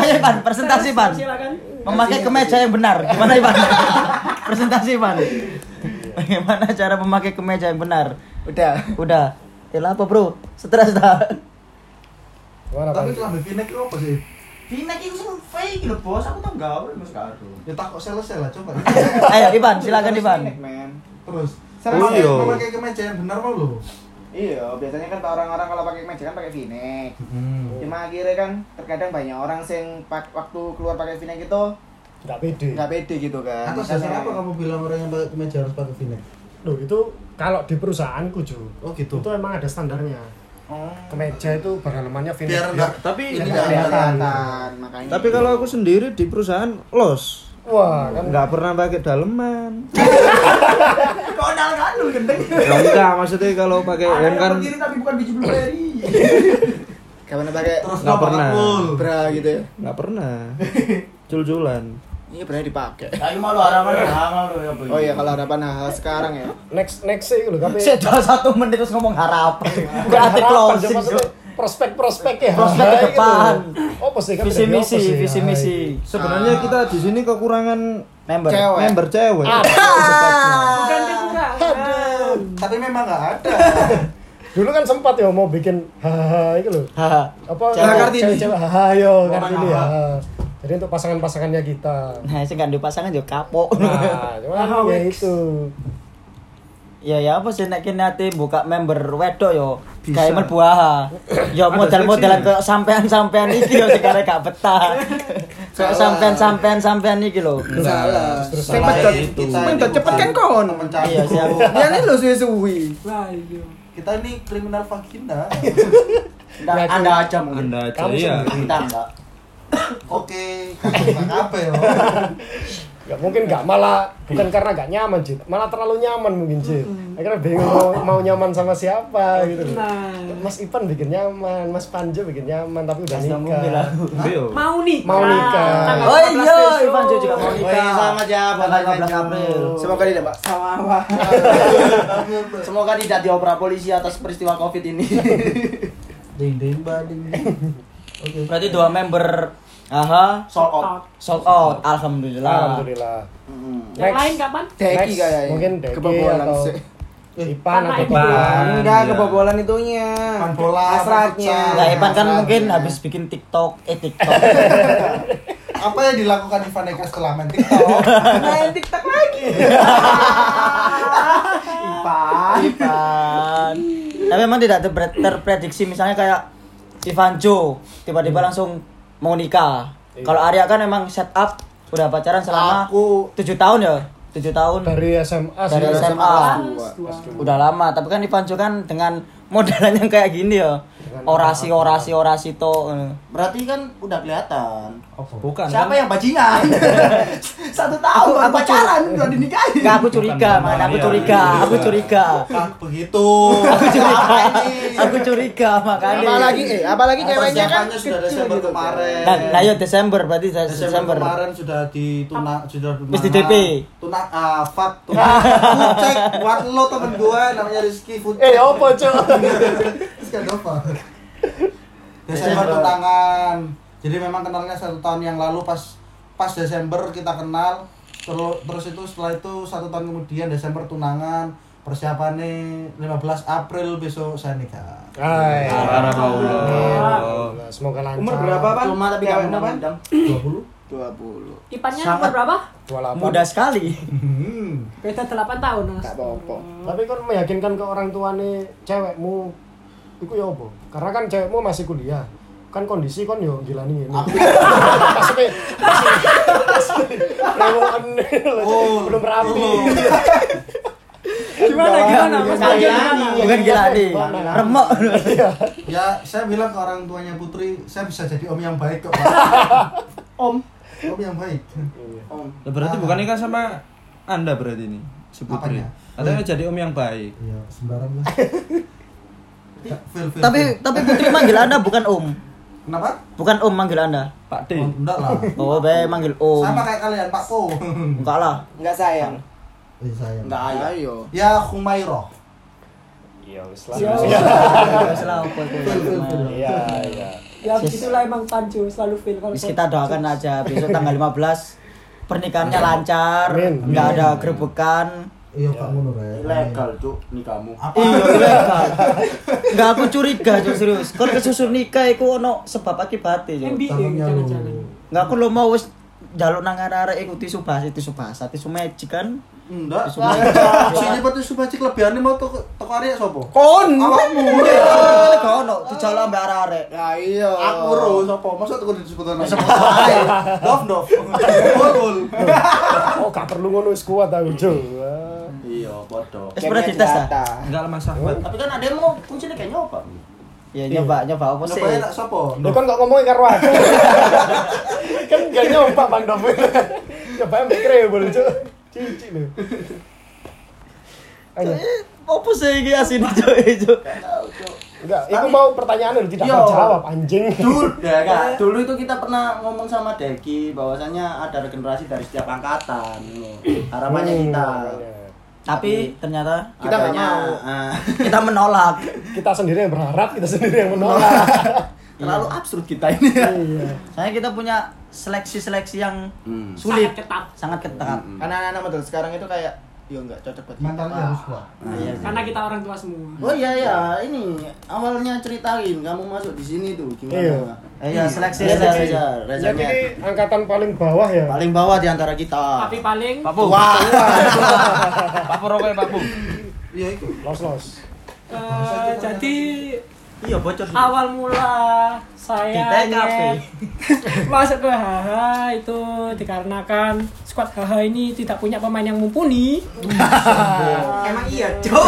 [SPEAKER 1] Ayo Ivan presentasi Ivan.
[SPEAKER 5] Silakan.
[SPEAKER 1] memakai kemeja yang benar. Gimana Ivan? Presentasi Ivan. Bagaimana cara memakai kemeja yang benar?
[SPEAKER 7] Udah.
[SPEAKER 1] udah ya apa bro stres dah
[SPEAKER 2] Gimana,
[SPEAKER 3] Tapi kelambi V-neck itu apa sih?
[SPEAKER 4] Pinek itu semua fake lho bos, aku tak gawe mas karo.
[SPEAKER 3] Ya takut selesai lah coba.
[SPEAKER 1] ayo Ivan silakan Ivan.
[SPEAKER 3] Terus.
[SPEAKER 6] Oh,
[SPEAKER 3] Memakai-
[SPEAKER 6] iya.
[SPEAKER 3] Memakai kemeja yang benar mau lo.
[SPEAKER 7] Iya, biasanya kan orang-orang kalau pakai kemeja kan pakai v-neck.
[SPEAKER 3] Hmm.
[SPEAKER 7] Cuma akhirnya kan terkadang banyak orang sing pak- waktu keluar pakai v-neck itu
[SPEAKER 2] nggak pede
[SPEAKER 7] nggak pede gitu kan.
[SPEAKER 3] Atas dasar apa kamu bilang orang yang pakai kemeja harus pakai V-neck?
[SPEAKER 2] Loh itu kalau di perusahaanku Ju
[SPEAKER 3] Oh gitu.
[SPEAKER 2] itu emang ada standarnya
[SPEAKER 7] Oh.
[SPEAKER 2] kemeja itu berhalamannya v
[SPEAKER 3] Biar enggak
[SPEAKER 6] Tapi
[SPEAKER 3] ini
[SPEAKER 7] Nggak
[SPEAKER 3] enggak
[SPEAKER 7] kelihatan, makanya.
[SPEAKER 6] tapi kalau aku sendiri di perusahaan los.
[SPEAKER 2] wah kan
[SPEAKER 6] Nggak pernah pakai daleman.
[SPEAKER 4] Kok dal kan lu gendeng.
[SPEAKER 6] Ya enggak, maksudnya kalau pakai helm
[SPEAKER 4] yang
[SPEAKER 6] kan
[SPEAKER 4] tapi bukan biji blueberry.
[SPEAKER 7] Gak pernah pakai
[SPEAKER 3] Terus
[SPEAKER 6] Nggak
[SPEAKER 3] lo pakai
[SPEAKER 6] pernah.
[SPEAKER 7] bra gitu ya.
[SPEAKER 6] nggak pernah. Jul-julan.
[SPEAKER 7] Ini pernah dipakai.
[SPEAKER 4] Ayo malu harapan lu ya.
[SPEAKER 7] Oh iya, kalau harapan hal sekarang ya.
[SPEAKER 2] next next sih loh tapi
[SPEAKER 1] saya udah satu menit terus ngomong harapan
[SPEAKER 2] Bukan
[SPEAKER 1] berarti
[SPEAKER 2] harapan,
[SPEAKER 1] closing
[SPEAKER 2] maksudnya prospek-prospek ya
[SPEAKER 1] Prospek ke
[SPEAKER 2] Gitu.
[SPEAKER 1] depan.
[SPEAKER 2] apa sih kan
[SPEAKER 1] visi misi visi
[SPEAKER 2] Ah,
[SPEAKER 1] misi
[SPEAKER 6] Sebenarnya kita di sini kekurangan
[SPEAKER 1] member
[SPEAKER 7] Cewek.
[SPEAKER 6] member cewek.
[SPEAKER 5] Bukan kekurangan.
[SPEAKER 3] Tapi memang enggak ada.
[SPEAKER 2] dulu kan sempat ya mau bikin hahaha itu loh
[SPEAKER 1] Haha.
[SPEAKER 2] apa
[SPEAKER 1] Cewek
[SPEAKER 2] cewek cewek hahaha yo kartini ya
[SPEAKER 3] haha.
[SPEAKER 2] Jadi untuk pasangan-pasangannya kita
[SPEAKER 1] nah sih kan pasangan juga kapok
[SPEAKER 2] nah cuman ya itu
[SPEAKER 1] ya ya apa sih nek kene ate buka member wedok yo kayak merbuah yo model-modelan ke sampean-sampean iki yo sekarang gak betah kayak sampean-sampean sampean iki lho
[SPEAKER 7] Salah.
[SPEAKER 2] terus
[SPEAKER 7] Sing pedot, sing pedot cepet kan kon.
[SPEAKER 1] Iya sih aku.
[SPEAKER 7] Dia ini lo suwi-suwi.
[SPEAKER 5] Wah, iya.
[SPEAKER 3] Kita ini kriminal vagina.
[SPEAKER 4] Anda, anda aja mungkin.
[SPEAKER 6] Anda aja
[SPEAKER 2] Kamu
[SPEAKER 6] ya.
[SPEAKER 2] sendiri.
[SPEAKER 4] Kita enggak.
[SPEAKER 3] Oke, apa ya?
[SPEAKER 2] nggak mungkin nggak malah bukan karena nggak nyaman Cid malah terlalu nyaman mungkin Cid akhirnya bingung mau, mau nyaman sama siapa gitu loh.
[SPEAKER 5] Nah,
[SPEAKER 2] Mas Ipan bikin nyaman Mas Panjo bikin nyaman tapi udah nikah.
[SPEAKER 5] mau nih.
[SPEAKER 2] Mau nikah.
[SPEAKER 1] oh
[SPEAKER 5] 14
[SPEAKER 1] iya Jo juga mau nikah.
[SPEAKER 4] iya, selamat ya
[SPEAKER 1] Tanggal
[SPEAKER 4] Ivan
[SPEAKER 1] 15
[SPEAKER 4] Jo.
[SPEAKER 1] April.
[SPEAKER 7] Semoga tidak, Pak.
[SPEAKER 5] Sama
[SPEAKER 4] Semoga tidak diopera polisi atas peristiwa covid ini.
[SPEAKER 3] Ding ding ba Oke.
[SPEAKER 1] berarti dua member aha
[SPEAKER 4] Sold out.
[SPEAKER 1] sold out alhamdulillah
[SPEAKER 2] Alhamdulillah
[SPEAKER 5] Yang lain kapan?
[SPEAKER 7] Deki kayaknya.
[SPEAKER 2] mungkin Deki
[SPEAKER 7] Kebobolan
[SPEAKER 2] atau
[SPEAKER 7] sih.
[SPEAKER 2] Ipan
[SPEAKER 5] Karena
[SPEAKER 2] atau
[SPEAKER 5] Ipan.
[SPEAKER 2] Ipan
[SPEAKER 7] Enggak,
[SPEAKER 6] Iya.
[SPEAKER 7] kebobolan itunya.
[SPEAKER 3] Main bola,
[SPEAKER 7] Hasratnya.
[SPEAKER 3] futsal.
[SPEAKER 1] Nah, Ipan kan mungkin habis bikin TikTok, eh TikTok.
[SPEAKER 3] Apa yang dilakukan Ivan Eka setelah main TikTok?
[SPEAKER 7] Main TikTok lagi.
[SPEAKER 1] Ipan. Ipan. Tapi memang tidak ter- terprediksi misalnya kayak Ivan Jo tiba-tiba langsung mau nikah.
[SPEAKER 2] Iya.
[SPEAKER 1] Kalau Arya kan memang setup udah pacaran selama
[SPEAKER 7] Aku
[SPEAKER 1] tujuh tahun ya, tujuh tahun
[SPEAKER 2] dari SMA
[SPEAKER 1] dari
[SPEAKER 7] SMA.
[SPEAKER 1] SMA. Udah lama, tapi kan Ivan Jo kan dengan modelan yang kayak gini ya. Orasi, orasi, orasi to.
[SPEAKER 4] Berarti kan udah kelihatan.
[SPEAKER 6] Bukan.
[SPEAKER 4] Siapa
[SPEAKER 6] kan?
[SPEAKER 4] yang bajingan? Satu tahun
[SPEAKER 1] Aku-
[SPEAKER 4] pacaran udah dinikahin.
[SPEAKER 1] Enggak, aku curiga,
[SPEAKER 6] Bukan
[SPEAKER 1] man. Aku
[SPEAKER 6] Maria.
[SPEAKER 1] curiga, aku curiga.
[SPEAKER 3] Ah, begitu.
[SPEAKER 1] Aku curiga.
[SPEAKER 4] Apa ini?
[SPEAKER 1] Aku curiga makanya.
[SPEAKER 7] Apalagi eh apalagi ceweknya kan
[SPEAKER 3] sudah Desember
[SPEAKER 7] gitu.
[SPEAKER 3] kemarin.
[SPEAKER 1] Nah, nah ya Desember berarti Desember.
[SPEAKER 3] Desember kemarin sudah dituna sudah
[SPEAKER 1] di DP.
[SPEAKER 3] Tuna ah fuck tuna. Check buat lo temen gue namanya Rizky food
[SPEAKER 2] Eh, apa, Cok?
[SPEAKER 3] Ada apa? Desember tunangan. Jadi memang kenalnya satu tahun yang lalu pas pas Desember kita kenal terus terus itu setelah itu satu tahun kemudian Desember tunangan persiapannya 15 April besok saya nikah.
[SPEAKER 2] Hai.
[SPEAKER 6] Alhamdulillah.
[SPEAKER 2] Semoga lancar.
[SPEAKER 7] Umur berapa, Pak?
[SPEAKER 4] Cuma tapi kamu undang.
[SPEAKER 3] 20.
[SPEAKER 7] 20.
[SPEAKER 5] Ipannya
[SPEAKER 1] Sangat-
[SPEAKER 5] umur berapa?
[SPEAKER 2] 28.
[SPEAKER 1] Muda sekali.
[SPEAKER 3] Hmm.
[SPEAKER 5] Beda 8 tahun, Mas.
[SPEAKER 7] Enggak apa-apa.
[SPEAKER 2] Tapi kan meyakinkan ke orang tua nih cewekmu itu ya apa? Karena kan cewekmu masih kuliah. Kan kondisi kan yo gila nih ini. Maksudnya masih rewokan
[SPEAKER 3] Oh.
[SPEAKER 2] belum rapi.
[SPEAKER 5] Gimana gimana? Mas gimana?
[SPEAKER 1] Bukan gila nih. Remok.
[SPEAKER 3] Ya, saya bilang ke orang tuanya Putri, saya bisa jadi om yang baik kok, Pak.
[SPEAKER 4] Om.
[SPEAKER 3] Om yang baik.
[SPEAKER 7] Om.
[SPEAKER 6] Ya, berarti bukan nikah sama Anda berarti ini. Si Putri. Katanya jadi om yang baik.
[SPEAKER 3] Iya, sembarang lah. Feel, feel,
[SPEAKER 1] Tapi
[SPEAKER 3] feel.
[SPEAKER 1] tapi Putri manggil Anda bukan Om.
[SPEAKER 3] kenapa?
[SPEAKER 1] Bukan Om manggil Anda.
[SPEAKER 6] Pak D.
[SPEAKER 3] Oh, enggak lah.
[SPEAKER 1] Oh, be manggil Om.
[SPEAKER 3] Sama kayak kalian, Pak Po.
[SPEAKER 1] Enggak lah.
[SPEAKER 7] Enggak sayang.
[SPEAKER 3] Eh, saya.
[SPEAKER 4] Enggak ayo.
[SPEAKER 7] Ayo.
[SPEAKER 3] Ya Humairo.
[SPEAKER 2] Iya, wis
[SPEAKER 5] Ya,
[SPEAKER 2] lah.
[SPEAKER 1] Salah apa itu.
[SPEAKER 2] Iya, iya.
[SPEAKER 5] ya begitulah emang Pancu selalu feel kalau
[SPEAKER 1] kita doakan aja besok tanggal 15 pernikahannya lancar, enggak ada gerebekan.
[SPEAKER 3] Iya, Pak Ngono Rek.
[SPEAKER 4] Ilegal, Cuk, nikahmu.
[SPEAKER 3] Apa?
[SPEAKER 1] Iya, ilegal. Enggak aku curiga, Cuk, serius. Kalau kesusun nikah iku ono sebab akibatnya, Cuk. Enggak aku lo mau wis jaluk nang arek iku tisu bahasa tisu bahasa tisu magic kan.
[SPEAKER 3] Enggak.
[SPEAKER 1] Tisu magic.
[SPEAKER 3] Sini pati subaci kelebihannya mau toko toko arek sopo?
[SPEAKER 1] Kon.
[SPEAKER 3] Awakmu.
[SPEAKER 1] Enggak ono dijaluk ambek arek.
[SPEAKER 7] Ya iya.
[SPEAKER 3] Aku ro sopo? Masa toko disebut
[SPEAKER 1] ae.
[SPEAKER 3] Dov Dov. Bol.
[SPEAKER 2] Oh, gak perlu ngono wis kuat aku, Jo.
[SPEAKER 4] Iya, podo.
[SPEAKER 1] Wis pernah dites ta?
[SPEAKER 6] Enggak Mas Ahmad.
[SPEAKER 4] Tapi kan ada yang mau kuncinya kayak nyoba.
[SPEAKER 1] Ya nyoba, nyoba apa sih?
[SPEAKER 3] Nyobain nak sopo?
[SPEAKER 2] Lu kan kok ngomongin karo aku. kan gak nyoba Bang Dov. Nyoba yang mikir boleh, Jo. Cici lu. Ayo.
[SPEAKER 1] Apa sih iki asin Cuk, Cuk?
[SPEAKER 2] Enggak, itu mau pertanyaan lu tidak
[SPEAKER 4] Yo.
[SPEAKER 2] terjawab anjing.
[SPEAKER 4] Dulu, ya kan? Dulu itu kita pernah ngomong sama Deki bahwasannya ada regenerasi dari setiap angkatan. Harapannya
[SPEAKER 2] Hmm,
[SPEAKER 4] kita.
[SPEAKER 1] Tapi ternyata
[SPEAKER 7] Kita nggak
[SPEAKER 4] adanya,
[SPEAKER 7] mau.
[SPEAKER 4] ah,
[SPEAKER 1] kita menolak.
[SPEAKER 2] Kita sendiri yang berharap, kita sendiri yang menolak.
[SPEAKER 4] terlalu absurd kita ini.
[SPEAKER 2] Iya.
[SPEAKER 1] Saya kita punya seleksi-seleksi yang
[SPEAKER 4] Hmm.
[SPEAKER 1] sulit,
[SPEAKER 5] Sangat ketat.
[SPEAKER 1] sangat ketat.
[SPEAKER 7] Karena anak-anak model sekarang itu kayak yo enggak cocok buat kita.
[SPEAKER 3] Mentalnya harus kuat.
[SPEAKER 4] Nah,
[SPEAKER 1] Iya,
[SPEAKER 5] karena kita orang tua semua
[SPEAKER 4] Oh iya ya, ini awalnya ceritain kamu masuk di sini tuh
[SPEAKER 2] Iya.
[SPEAKER 4] gimana?
[SPEAKER 1] Eh, iya, seleksi,
[SPEAKER 4] Reza,
[SPEAKER 1] seleksi.
[SPEAKER 4] Reza, Reza
[SPEAKER 2] Jadi ini angkatan paling bawah ya.
[SPEAKER 4] paling bawah di antara kita.
[SPEAKER 5] tapi paling
[SPEAKER 6] Papu.
[SPEAKER 4] Wah.
[SPEAKER 6] Papu rokok Papu.
[SPEAKER 3] Iya itu.
[SPEAKER 2] Los los.
[SPEAKER 5] eh, jadi
[SPEAKER 1] Iya, bocor.
[SPEAKER 5] awal mula
[SPEAKER 1] Di
[SPEAKER 5] saya
[SPEAKER 1] TKP.
[SPEAKER 5] nyet masuk ke HH itu dikarenakan squad HH ini tidak punya pemain yang mumpuni
[SPEAKER 7] Emang iya, Cok.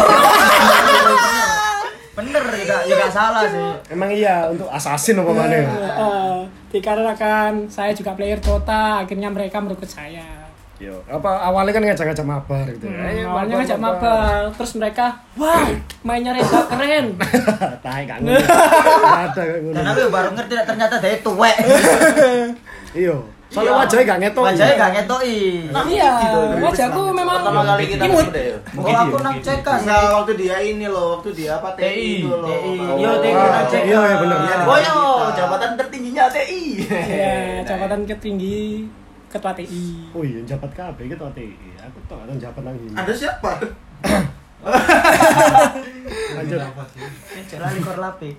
[SPEAKER 1] Bener, ya ya nggak salah sih.
[SPEAKER 2] Emang iya untuk assassin apa mana?
[SPEAKER 5] Eh, dikarenakan saya juga player Dota akhirnya mereka merekrut saya
[SPEAKER 2] Yo, apa awalnya kan ngajak-ngajak mabar gitu.
[SPEAKER 5] Hmm,
[SPEAKER 2] Ayo,
[SPEAKER 5] awalnya ngajak mabar terus mereka wah mainnya Reza keren
[SPEAKER 2] Tai gak ngerti. Gak ada kayak ngono.
[SPEAKER 1] Dan aku baru ngerti ternyata dia tuwek.
[SPEAKER 2] Iya. Soalnya wajahnya gak ngetok.
[SPEAKER 1] Wajahnya gak ngetoki.
[SPEAKER 5] iya wajahku memang
[SPEAKER 4] Pertama kali kita
[SPEAKER 5] imut
[SPEAKER 4] ketemu deh.
[SPEAKER 1] Oh, aku nang cekas.
[SPEAKER 7] Enggak waktu dia ini loh, waktu dia apa TI itu loh.
[SPEAKER 1] TI.
[SPEAKER 7] Oh.
[SPEAKER 1] Yo, TI nang cekas.
[SPEAKER 2] Iya, iya bener.
[SPEAKER 4] Oh jabatan tertingginya TI.
[SPEAKER 5] ya jabatan tertinggi ketua TI
[SPEAKER 2] Oh iya, jabat KB gitu TI. Aku tau ada jabat nang ini.
[SPEAKER 3] Ada siapa?
[SPEAKER 2] Lanjut.
[SPEAKER 1] Lali korlape.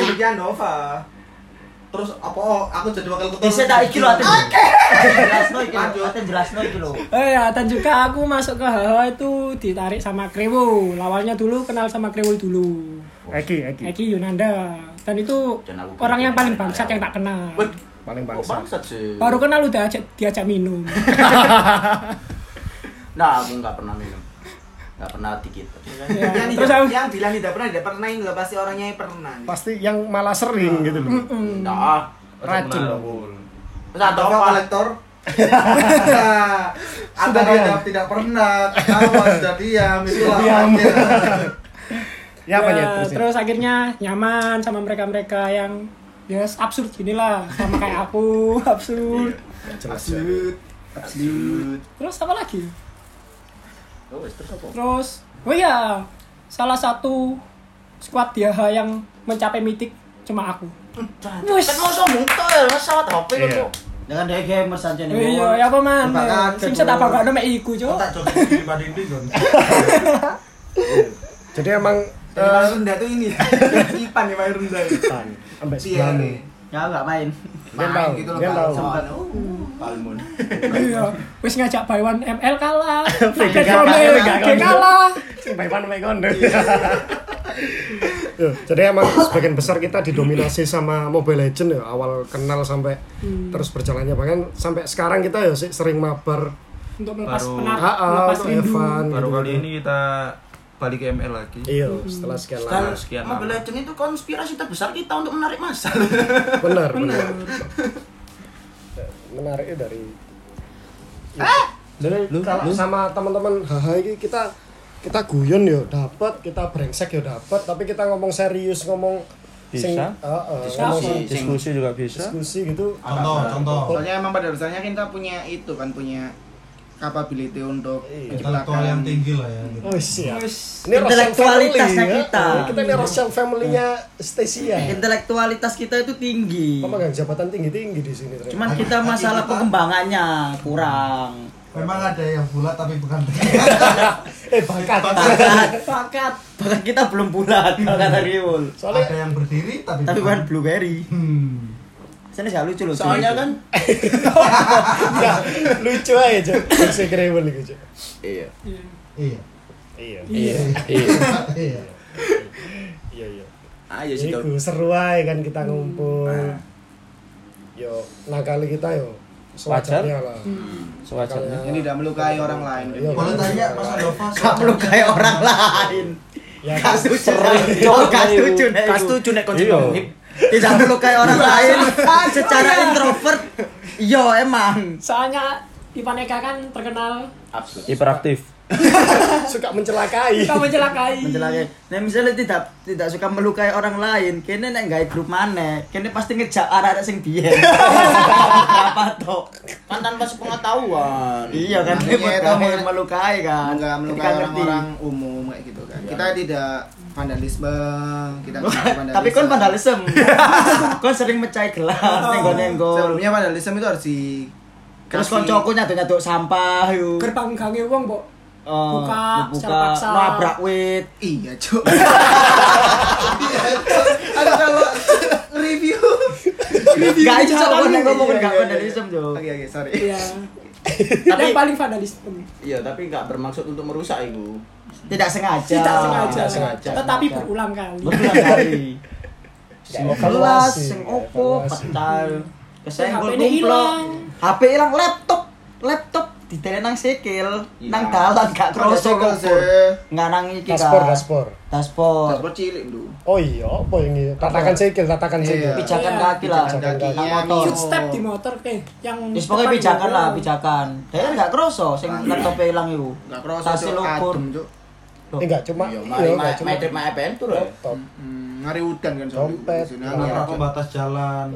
[SPEAKER 7] Sintia Nova.
[SPEAKER 3] Terus apa? Aku jadi wakil ketua.
[SPEAKER 1] Bisa tak iki aten. Jelasno iki lho, jelasno iki lho.
[SPEAKER 5] Eh ya, dan juga aku masuk ke HH itu ditarik sama Krewul. Awalnya dulu kenal sama Krewul dulu.
[SPEAKER 2] Eki, Eki.
[SPEAKER 5] Eki Yunanda. Dan itu orang yang paling bangsat
[SPEAKER 4] ya.
[SPEAKER 5] yang tak kenal.
[SPEAKER 2] Paling
[SPEAKER 4] Oh,
[SPEAKER 2] bangsa.
[SPEAKER 4] bangsat sih.
[SPEAKER 5] Baru kenal udah ajak, diajak minum.
[SPEAKER 4] Nah, aku nggak pernah minum. Nggak pernah dikit.
[SPEAKER 5] Ya,
[SPEAKER 7] yang,
[SPEAKER 5] terus aku
[SPEAKER 7] yang bilang tidak pernah, tidak pernah ini loh pasti orangnya yang pernah.
[SPEAKER 2] Pasti yang malah sering gitu loh.
[SPEAKER 4] Enggak ah.
[SPEAKER 2] Racun dong.
[SPEAKER 4] Terus ada
[SPEAKER 3] Apa
[SPEAKER 4] apa?
[SPEAKER 3] kolektor? Antara
[SPEAKER 2] diam.
[SPEAKER 3] jawab tidak pernah, ketawa sudah diam, itulah
[SPEAKER 2] diam. Ya apa ya
[SPEAKER 5] Ya,
[SPEAKER 2] terus?
[SPEAKER 5] terus akhirnya nyaman sama mereka-mereka yang ya absurd gini lah sama kayak aku absurd
[SPEAKER 2] Jelas ya.
[SPEAKER 5] terus apa lagi
[SPEAKER 4] Oh, wes, terus apa?
[SPEAKER 5] terus oh ya salah satu squad dia yang mencapai mitik cuma aku Wis.
[SPEAKER 4] Kan mau sombong tok ya, pesawat HP
[SPEAKER 2] Iya.
[SPEAKER 4] kok.
[SPEAKER 1] Dengan dia gamer saja nih.
[SPEAKER 5] iya ya apa man sing tak
[SPEAKER 3] Bro.
[SPEAKER 5] bakal mek iku cuk
[SPEAKER 3] Tak joget di.
[SPEAKER 2] Jadi emang
[SPEAKER 7] Jadi Mas Runda tuh ini. Ipan ya Mas Runda.
[SPEAKER 2] Tan, ambek
[SPEAKER 7] Iya.
[SPEAKER 2] sebelahmu.
[SPEAKER 1] Ya enggak main.
[SPEAKER 2] Tahu,
[SPEAKER 7] gitu loh
[SPEAKER 2] tahu.
[SPEAKER 7] sama-
[SPEAKER 4] Palmun.
[SPEAKER 5] iya wis ngajak Baywan ML kalah
[SPEAKER 2] Vega kalah, Vega
[SPEAKER 5] kalah
[SPEAKER 2] Sing baipan mek kono. Yo, Jadi emang sebagian besar kita didominasi sama Mobile Legend ya awal kenal sampai terus berjalannya bahkan sampai sekarang kita ya sih sering mabar
[SPEAKER 5] untuk melepas
[SPEAKER 6] Baru-
[SPEAKER 5] penat
[SPEAKER 2] Ah, ah,
[SPEAKER 5] melepas rindu
[SPEAKER 2] Evan
[SPEAKER 6] Baru
[SPEAKER 2] gitu.
[SPEAKER 6] kali ini kita balik ke ML lagi.
[SPEAKER 2] Iya, setelah sekian
[SPEAKER 4] Dan
[SPEAKER 2] lama.
[SPEAKER 6] sekian
[SPEAKER 4] Mobile
[SPEAKER 6] lama.
[SPEAKER 4] Legends itu konspirasi terbesar kita untuk menarik masa.
[SPEAKER 2] Benar, benar. Menariknya dari Jadi kalau sama teman-teman haha ini kita kita guyon yo dapat, kita brengsek yo dapat, tapi kita ngomong serius ngomong sing
[SPEAKER 6] Bisa.
[SPEAKER 2] Heeh,
[SPEAKER 4] Diskusi.
[SPEAKER 2] ngomong
[SPEAKER 4] Sing-
[SPEAKER 6] Diskusi juga bisa.
[SPEAKER 2] diskusi gitu.
[SPEAKER 3] Contoh, contoh.
[SPEAKER 7] Soalnya emang pada dasarnya kita punya itu kan punya capability untuk
[SPEAKER 2] Iya.
[SPEAKER 3] Intelektual yang tinggi lah ya. gitu.
[SPEAKER 2] Oh siap. Ini
[SPEAKER 1] Intelektualitasnya
[SPEAKER 2] ya.
[SPEAKER 1] kita.
[SPEAKER 2] Oh, Kita ini Rochelle family-nya Stacia.
[SPEAKER 1] Intelektualitas kita itu tinggi.
[SPEAKER 2] Pemegang jabatan tinggi-tinggi di sini. ternyata.
[SPEAKER 1] Cuman kita masalah pengembangannya kurang.
[SPEAKER 3] Memang ada yang bulat tapi bukan
[SPEAKER 2] eh bakat.
[SPEAKER 1] Bakat, bakat, bakat kita belum bulat kata Riul.
[SPEAKER 2] Soalnya
[SPEAKER 3] ada yang berdiri tapi
[SPEAKER 1] Tapi bukan blueberry.
[SPEAKER 3] Hmm.
[SPEAKER 1] Sana gak lucu loh.
[SPEAKER 4] Soalnya kan
[SPEAKER 2] Nggak, lucu aja, Cok. Kira gitu, Cok.
[SPEAKER 4] iya.
[SPEAKER 3] Iya.
[SPEAKER 2] Iya.
[SPEAKER 6] Iya.
[SPEAKER 3] Iya.
[SPEAKER 2] Iya, iya.
[SPEAKER 4] Ayo sih
[SPEAKER 2] Iku seru aja kan kita ngumpul.
[SPEAKER 4] Nah.
[SPEAKER 2] Yo, nakali kita yo sewajarnya lah.
[SPEAKER 6] Sewajarnya.
[SPEAKER 7] yang tidak melukai orang lain.
[SPEAKER 2] Iya,
[SPEAKER 3] Boleh
[SPEAKER 2] kan?
[SPEAKER 3] tanya Mas Andova
[SPEAKER 1] Gak perlu kayak orang lain.
[SPEAKER 2] Ya,
[SPEAKER 1] Gak
[SPEAKER 2] kan?
[SPEAKER 1] setuju. Oh, gak setuju nek
[SPEAKER 4] Kas
[SPEAKER 1] iku.
[SPEAKER 4] tujuh nek konsep
[SPEAKER 6] Iya.
[SPEAKER 4] ngomongin.
[SPEAKER 1] Tidak perlu kayak orang lain. Secara introvert, iya emang.
[SPEAKER 5] Soalnya Ipan Eka kan terkenal
[SPEAKER 4] Absurd.
[SPEAKER 6] Hiperaktif.
[SPEAKER 2] suka mencelakai.
[SPEAKER 5] suka mencelakai.
[SPEAKER 1] Mencelakai. Nah misalnya tidak tidak suka melukai orang lain, kene nek gawe grup mana, kene pasti ngejak arah-arah sing biyen. Apa toh?
[SPEAKER 4] Kan tanpa sepengetahuan.
[SPEAKER 1] Iya kan, dia
[SPEAKER 7] men-
[SPEAKER 1] melukai kan.
[SPEAKER 7] Enggak melukai
[SPEAKER 1] ngerti.
[SPEAKER 7] orang-orang umum kayak gitu kan. Kita tidak vandalisme, kita tidak vandalisme.
[SPEAKER 1] Tapi kon vandalisme. kon sering mecahi gelas ning nenggo
[SPEAKER 7] Sebelumnya vandalisme itu harus di
[SPEAKER 1] Terus
[SPEAKER 7] kasih-
[SPEAKER 1] koncoku nyaduk-nyaduk sampah yuk.
[SPEAKER 5] Gerbang gange wong, Mbok.
[SPEAKER 1] Oh,
[SPEAKER 5] Buka
[SPEAKER 1] buka
[SPEAKER 5] secara paksa.
[SPEAKER 1] nabrak wit.
[SPEAKER 7] Iya, Cuk. Aku kalau review
[SPEAKER 1] Gak iso kon nek ngomong
[SPEAKER 7] Iya,
[SPEAKER 1] gak
[SPEAKER 7] iya,
[SPEAKER 1] vandalisme, Jo.
[SPEAKER 7] Oke, oke, sorry.
[SPEAKER 5] Iya.
[SPEAKER 4] Tapi
[SPEAKER 5] Yang paling vandalisme.
[SPEAKER 4] iya, tapi nggak bermaksud untuk merusak itu.
[SPEAKER 1] Tidak sengaja.
[SPEAKER 5] Tidak sengaja.
[SPEAKER 4] tidak sengaja.
[SPEAKER 5] Tetapi berulang kali.
[SPEAKER 1] berulang kali. Sing gelas, sing opo, pecah. Kesenggol kumplok.
[SPEAKER 5] hilang.
[SPEAKER 1] HP hilang laptop. Laptop ditele nang sikil, nang dalan gak kroso
[SPEAKER 7] Kroso,
[SPEAKER 1] kok. Nggak nang iki
[SPEAKER 2] Daspor, daspor.
[SPEAKER 1] Daspor.
[SPEAKER 7] Transport cilik dulu.
[SPEAKER 2] Oh iya, apa ini? Tatakan sikil, tatakan sikil.
[SPEAKER 7] Iya.
[SPEAKER 1] Pijakan
[SPEAKER 5] Iya.
[SPEAKER 1] kaki lah.
[SPEAKER 2] Pijakan kaki.
[SPEAKER 1] Nang motor.
[SPEAKER 5] Footstep di motor eh yang
[SPEAKER 1] Wis pokoknya
[SPEAKER 5] depan
[SPEAKER 1] pijakan lah, pijakan. Dia kan gak kroso sing laptopnya hilang iku.
[SPEAKER 7] Enggak kroso
[SPEAKER 1] Tasnya
[SPEAKER 7] Cuk,
[SPEAKER 1] lukur.
[SPEAKER 7] adem, Cuk.
[SPEAKER 2] Eh, enggak cuma
[SPEAKER 4] Iya,
[SPEAKER 2] iya, enggak cuma
[SPEAKER 4] main trip main EPN tuh loh.
[SPEAKER 7] ngari udan kan soalnya.
[SPEAKER 2] Dompet. Iya.
[SPEAKER 3] Nabrak
[SPEAKER 7] udan.
[SPEAKER 3] pembatas jalan.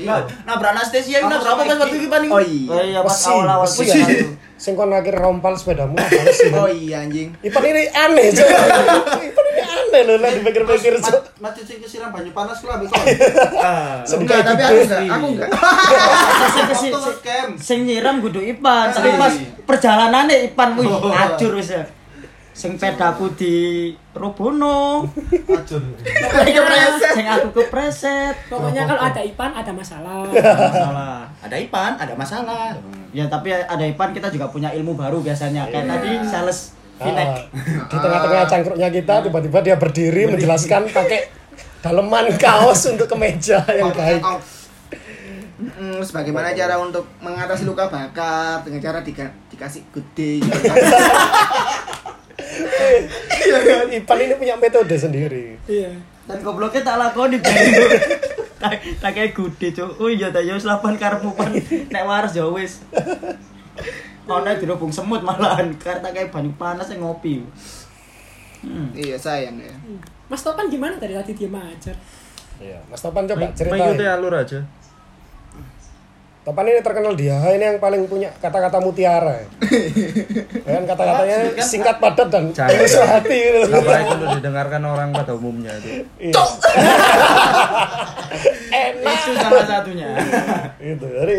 [SPEAKER 4] Nah, nabrak Anastasia, ini nabrak apa pas waktu itu Pan?
[SPEAKER 7] Oh iya.
[SPEAKER 1] Oh iya pas awal-awal itu.
[SPEAKER 2] Sing kon akhir rompal sepedamu sih?
[SPEAKER 7] Oh iya anjing.
[SPEAKER 2] Ipan ini aneh. Ipan ini aneh loh, lah dipikir-pikir.
[SPEAKER 3] Masjid sing kesiram banyu panas kon.
[SPEAKER 2] Sedekah
[SPEAKER 7] Enggak, tapi aku enggak. Aku enggak.
[SPEAKER 1] Sing nyiram kudu Ipan, tapi pas perjalanannya Ipan wih acur wis. Sing pedaku di Robono. Sing aku kepreset.
[SPEAKER 5] Pokoknya kalau ada Ipan ada masalah.
[SPEAKER 1] Masalah.
[SPEAKER 4] Ada Ipan, ada masalah.
[SPEAKER 1] Ya tapi ada Ipan kita juga punya ilmu baru biasanya. Kayak tadi sales
[SPEAKER 2] Ah,
[SPEAKER 1] Vinek.
[SPEAKER 2] di tengah-tengah cangkruknya kita tiba-tiba dia berdiri menjelaskan pakai daleman kaos untuk kemeja yang baik.
[SPEAKER 7] Hmm, sebagaimana cara untuk mengatasi luka bakar dengan cara dika- dikasih gede gitu.
[SPEAKER 2] Ipan ini punya metode sendiri.
[SPEAKER 5] Iya.
[SPEAKER 1] Dan gobloknya tak lakoni. Tak tak kayak gude, Cuk. Oh iya ta yo wis lapan karepmu pan nek waras ya wis. Ono dirubung semut malahan karena tak kayak banyu panas yang ngopi. Hmm.
[SPEAKER 7] Iya sayang ya.
[SPEAKER 5] Mas Topan gimana tadi tadi dia aja?
[SPEAKER 2] Iya, Mas Topan coba
[SPEAKER 6] Mengikuti
[SPEAKER 2] ceritain.
[SPEAKER 6] alur aja.
[SPEAKER 2] Topan ini terkenal dia ini yang paling punya kata-kata mutiara. Ya. kan kata-katanya singkat padat dan
[SPEAKER 6] Jangan.
[SPEAKER 2] penuh hati gitu.
[SPEAKER 6] Gak baik untuk didengarkan orang pada umumnya itu.
[SPEAKER 2] Iya.
[SPEAKER 1] Itu salah satunya.
[SPEAKER 2] Gitu. Jadi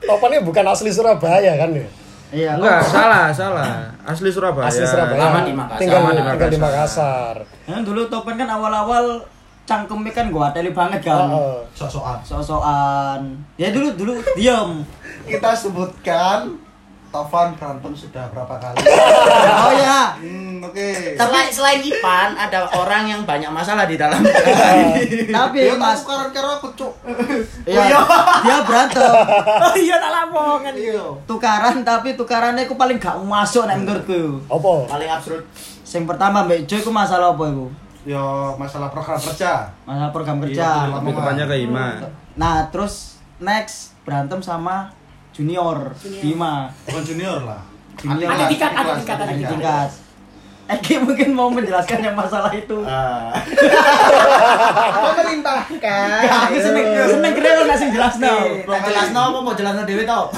[SPEAKER 2] Topan ini bukan asli Surabaya kan ya?
[SPEAKER 1] Iya,
[SPEAKER 6] Enggak, salah, salah. Asli Surabaya.
[SPEAKER 2] Asli Surabaya.
[SPEAKER 4] lama di Makassar.
[SPEAKER 2] Tinggal,
[SPEAKER 6] Lama di
[SPEAKER 2] tinggal di
[SPEAKER 6] Makassar.
[SPEAKER 2] Makassar.
[SPEAKER 1] Kan dulu Topan kan awal-awal cangkemnya kan gua teli banget kan.
[SPEAKER 2] Heeh.
[SPEAKER 3] Sok-sokan.
[SPEAKER 1] Sok-sokan. Ya dulu dulu diam.
[SPEAKER 3] Kita sebutkan Tovan berantem sudah berapa kali?
[SPEAKER 1] Oh ya.
[SPEAKER 3] Hmm, oke.
[SPEAKER 4] Selain selain Ipan, ada orang yang banyak masalah di dalam.
[SPEAKER 1] Tapi
[SPEAKER 3] Dia
[SPEAKER 1] Mas,
[SPEAKER 3] tahu karena aku cuk.
[SPEAKER 1] iya, dia berantem.
[SPEAKER 5] Oh iya tak lamongan
[SPEAKER 3] Iya.
[SPEAKER 1] Tukaran tapi tukarannya aku paling gak masuk nek menurutku.
[SPEAKER 2] Apa?
[SPEAKER 4] Paling absurd.
[SPEAKER 1] Sing pertama Mbak Joy ku masalah apa iku?
[SPEAKER 3] Yo masalah program kerja.
[SPEAKER 1] Masalah program
[SPEAKER 3] Iya,
[SPEAKER 1] kerja.
[SPEAKER 3] betul.
[SPEAKER 6] Lebih tepatnya ke Ima.
[SPEAKER 1] Nah, terus next berantem sama junior, Bima.
[SPEAKER 3] Bukan junior lah.
[SPEAKER 1] Junior.
[SPEAKER 5] Ada tingkat, ada tingkat, ada tingkat.
[SPEAKER 1] tingkat. Eki mungkin mau menjelaskan yang masalah itu.
[SPEAKER 3] Ah.
[SPEAKER 7] Memerintahkan.
[SPEAKER 1] Aku seneng seneng kira lo ngasih jelas no.
[SPEAKER 4] Nah, jelas no apa mau jelas no dewe tau?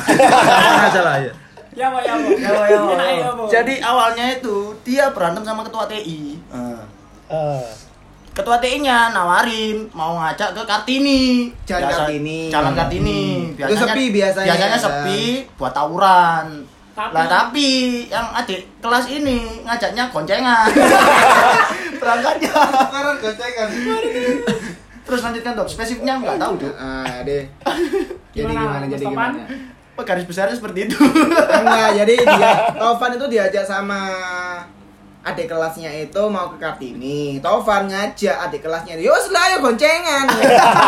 [SPEAKER 6] aja lah ya
[SPEAKER 5] Ya ya apa.
[SPEAKER 1] Ya apa, ya apa.
[SPEAKER 5] Enak ya apa.
[SPEAKER 4] Jadi awalnya itu dia berantem sama ketua TI.
[SPEAKER 2] Eh,
[SPEAKER 4] Ketua TI-nya nawarin mau ngajak ke Kartini.
[SPEAKER 7] Jalan
[SPEAKER 4] Biasa-
[SPEAKER 7] Kartini.
[SPEAKER 4] Jalan Kartini.
[SPEAKER 7] Itu sepi biasanya,
[SPEAKER 4] Biasanya
[SPEAKER 7] kan?
[SPEAKER 4] sepi buat tawuran.
[SPEAKER 5] Tapi-
[SPEAKER 4] Lah tapi yang adik kelas ini ngajaknya goncengan. Berangkatnya.
[SPEAKER 3] Sekarang gocengan.
[SPEAKER 4] Terus lanjutkan dok, spesifiknya nggak tahu dok.
[SPEAKER 7] Ah, deh. Jadi
[SPEAKER 5] Gimana,
[SPEAKER 7] gimana? Jadi gimana?
[SPEAKER 4] Oh, garis besarnya seperti itu.
[SPEAKER 7] Enggak, jadi dia Taufan itu diajak sama adik kelasnya itu mau ke Kartini. Taufan ngajak adik kelasnya, "Yo, lah ayo goncengan."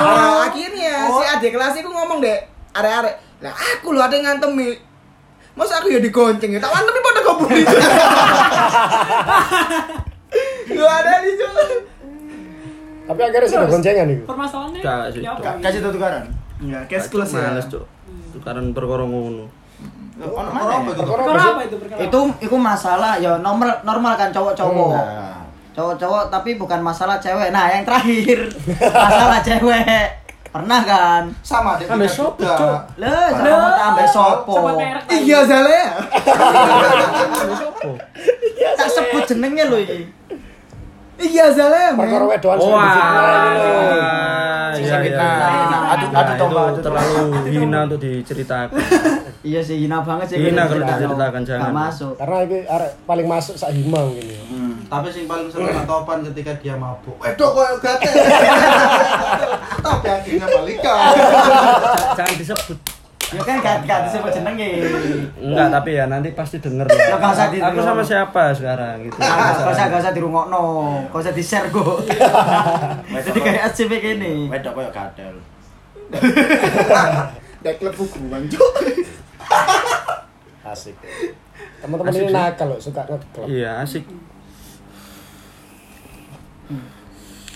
[SPEAKER 7] Nah, akhirnya si adik kelas itu ngomong deh, arek-arek, "Lah aku lo ada ngantemi." Masa aku ya digonceng ya? Tak ngantemi pada kabur itu. Lu ada di
[SPEAKER 2] tapi akhirnya sudah goncengan itu.
[SPEAKER 5] Permasalahannya ya
[SPEAKER 4] Kasih tuh tukaran.
[SPEAKER 7] Enggak, cash close ya.
[SPEAKER 6] males cok tukaran perkara ngono
[SPEAKER 4] Oh,
[SPEAKER 3] Apa
[SPEAKER 4] mana?
[SPEAKER 3] apa itu?
[SPEAKER 2] Perkara apa
[SPEAKER 5] itu perkara?
[SPEAKER 1] Itu itu masalah ya normal normal kan cowok-cowok.
[SPEAKER 3] Enggak.
[SPEAKER 1] Cowok-cowok tapi bukan masalah cewek. Nah, yang terakhir masalah cewek. Pernah kan?
[SPEAKER 3] Sama
[SPEAKER 6] Ambil
[SPEAKER 3] tingkat
[SPEAKER 6] sopo,
[SPEAKER 1] mau ambek sopo.
[SPEAKER 7] Iya, ya.
[SPEAKER 1] Tak sebut jenengnya lho iki.
[SPEAKER 7] Iya, ya. men.
[SPEAKER 2] Perkara wedoan
[SPEAKER 6] wah
[SPEAKER 2] sudah difitnah
[SPEAKER 6] iya iya
[SPEAKER 1] Nah,
[SPEAKER 4] Adu
[SPEAKER 6] Nah,
[SPEAKER 4] adu domba,
[SPEAKER 6] itu
[SPEAKER 4] adu domba.
[SPEAKER 6] terlalu hina untuk diceritakan
[SPEAKER 1] Iya sih hina banget sih.
[SPEAKER 6] Hina
[SPEAKER 1] kalau
[SPEAKER 6] diceritakan, jangan.
[SPEAKER 1] masuk.
[SPEAKER 2] Karena ini arek paling masuk sak hima mungkin ya.
[SPEAKER 4] Hmm.
[SPEAKER 3] Tapi sing paling seru nggak topan ketika dia mabuk. Wedok koyo gate. Tapi akhirnya balikan.
[SPEAKER 6] jangan disebut
[SPEAKER 1] Ya kan gak gak disebut jenenge.
[SPEAKER 6] enggak tapi ya nanti pasti denger
[SPEAKER 1] Ya, nggak usah
[SPEAKER 6] aku sama siapa sekarang gitu
[SPEAKER 1] Gak usah gak usah dirungokno, gak usah di-share go. Jadi kayak SCP gini.
[SPEAKER 4] Wedok koyo gadel.
[SPEAKER 7] Dek lebu gruan, Cuk.
[SPEAKER 2] Asik. Teman-teman ini nakal loh, suka ngeklub.
[SPEAKER 6] iya asik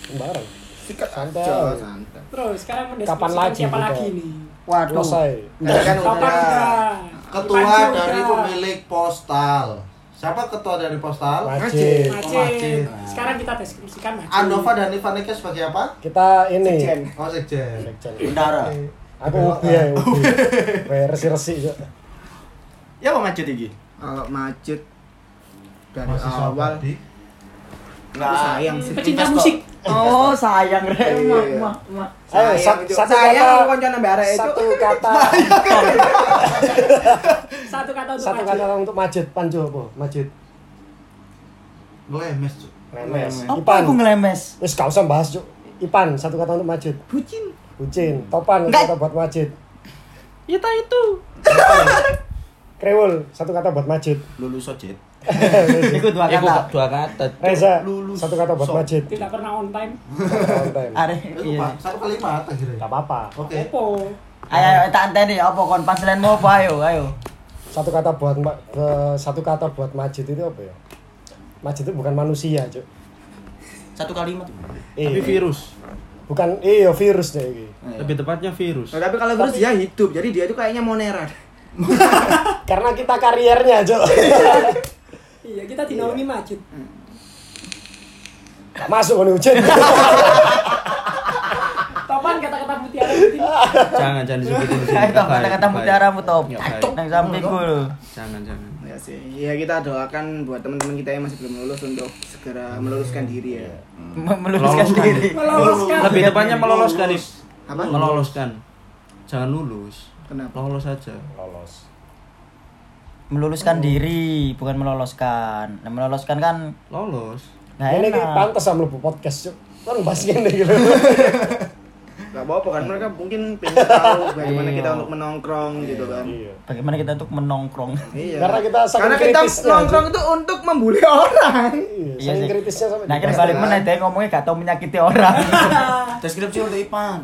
[SPEAKER 2] Bareng.
[SPEAKER 7] Sikat
[SPEAKER 2] Santai.
[SPEAKER 5] Terus sekarang
[SPEAKER 2] Kapan lagi
[SPEAKER 5] siapa lagi nih?
[SPEAKER 1] Waduh.
[SPEAKER 2] Selesai.
[SPEAKER 7] Kan udah.
[SPEAKER 5] udah.
[SPEAKER 3] Ketua dari pemilik postal. Siapa ketua dari postal?
[SPEAKER 2] Majid.
[SPEAKER 5] Macet.
[SPEAKER 3] Macet.
[SPEAKER 5] Sekarang kita deskripsikan Macet.
[SPEAKER 3] Andova dan Ivan Eka sebagai apa?
[SPEAKER 2] Kita ini.
[SPEAKER 7] Sekjen.
[SPEAKER 3] Oh, sekjen.
[SPEAKER 2] Sekjen.
[SPEAKER 1] Bendara.
[SPEAKER 2] Aku ubi ya. Kayak resi-resi. Cuk.
[SPEAKER 4] Ya apa macet iki?
[SPEAKER 7] Kalau macet dari
[SPEAKER 3] Mahasiswa
[SPEAKER 7] awal
[SPEAKER 3] tadi.
[SPEAKER 7] aku sayang sih.
[SPEAKER 5] Pecinta musik.
[SPEAKER 1] Oh, sayang Rek.
[SPEAKER 7] Iya.
[SPEAKER 1] Mah, mah, mah.
[SPEAKER 2] Ayo,
[SPEAKER 7] Sayang, Cuk.
[SPEAKER 2] satu
[SPEAKER 7] sayang
[SPEAKER 2] kata-
[SPEAKER 7] koncoan ambek arek itu.
[SPEAKER 2] Satu kata.
[SPEAKER 5] Satu kata untuk
[SPEAKER 2] Satu
[SPEAKER 5] Macet.
[SPEAKER 2] kata untuk Majid. Panjo apa? Majid.
[SPEAKER 3] Lemes, Cuk.
[SPEAKER 2] Lemes.
[SPEAKER 1] Apa
[SPEAKER 2] Ipan.
[SPEAKER 1] aku ngelemes?
[SPEAKER 2] Wis gak usah bahas, Cuk. Ipan, satu kata untuk Majid.
[SPEAKER 7] Bucin.
[SPEAKER 2] Bucin. Topan, satu
[SPEAKER 1] Enggak.
[SPEAKER 2] kata buat Majid.
[SPEAKER 6] Kita itu
[SPEAKER 2] Krewul, satu kata buat Majid.
[SPEAKER 4] Lulus sojet.
[SPEAKER 1] Ikut dua
[SPEAKER 6] Iku
[SPEAKER 1] kata.
[SPEAKER 6] dua kata
[SPEAKER 2] Reza,
[SPEAKER 4] Lulus.
[SPEAKER 2] satu kata buat
[SPEAKER 4] Sok.
[SPEAKER 2] Majid.
[SPEAKER 5] Tidak pernah on time.
[SPEAKER 2] Konten.
[SPEAKER 1] Are,
[SPEAKER 3] Itu
[SPEAKER 1] iya.
[SPEAKER 3] Pak, satu kalimat akhirnya.
[SPEAKER 2] Gak apa-apa.
[SPEAKER 3] Oke.
[SPEAKER 5] Opo.
[SPEAKER 1] Ayo, ayo tak anteni apa kon punchline mau apa ayo, ayo.
[SPEAKER 2] Satu kata buat Ma- ke satu kata buat Majid itu apa ya? Majid itu bukan manusia, Cuk.
[SPEAKER 4] Satu kalimat.
[SPEAKER 6] tapi
[SPEAKER 2] Iya.
[SPEAKER 6] virus
[SPEAKER 2] Bukan iya virus deh ini.
[SPEAKER 6] lebih tepatnya virus
[SPEAKER 7] Nah, tapi kalau virus dia hidup, jadi dia itu kayaknya monera.
[SPEAKER 2] Karena kita kariernya, Cuk.
[SPEAKER 5] Iya, kita dinaungi Macet.
[SPEAKER 2] Gak masuk nih hujan.
[SPEAKER 5] Topan kata-kata mutiara putih.
[SPEAKER 6] jangan jangan disebutin
[SPEAKER 1] kata-kata
[SPEAKER 6] baik.
[SPEAKER 1] mutiaramu top.
[SPEAKER 6] Ya,
[SPEAKER 1] Cacok
[SPEAKER 6] baik.
[SPEAKER 1] nang sampingku lho.
[SPEAKER 6] jangan jangan
[SPEAKER 7] Ya sih. Ya kita doakan buat teman-teman kita yang masih belum lulus untuk segera meluluskan diri ya.
[SPEAKER 1] M- Meluruskan
[SPEAKER 6] Meloloskan.
[SPEAKER 1] diri.
[SPEAKER 5] Meloloskan.
[SPEAKER 6] lebih tepatnya meloloskan nih
[SPEAKER 7] Apa?
[SPEAKER 6] meloloskan jangan lulus
[SPEAKER 7] Kenapa?
[SPEAKER 6] lolos aja
[SPEAKER 2] Lolos.
[SPEAKER 1] Meluluskan diri, bukan meloloskan. Nah, meloloskan kan
[SPEAKER 6] lolos
[SPEAKER 1] nggak
[SPEAKER 2] Ini pantas sama mlebu podcast, Cuk. Kan bahas ngene gitu.
[SPEAKER 7] Apa-apa kan mereka mungkin pengen tahu bagaimana
[SPEAKER 1] Iya.
[SPEAKER 7] kita untuk menongkrong gitu kan.
[SPEAKER 2] Iya.
[SPEAKER 1] Bagaimana kita untuk menongkrong?
[SPEAKER 7] Iya.
[SPEAKER 2] Karena kita
[SPEAKER 7] Karena kita nongkrong itu untuk membuli orang.
[SPEAKER 2] Iya,
[SPEAKER 1] Iya
[SPEAKER 2] saking kritisnya sampai
[SPEAKER 1] Nah, kan
[SPEAKER 2] dibahas.
[SPEAKER 1] balik mana dia ngomongnya gak tau menyakiti orang.
[SPEAKER 4] Deskripsi untuk Ipan.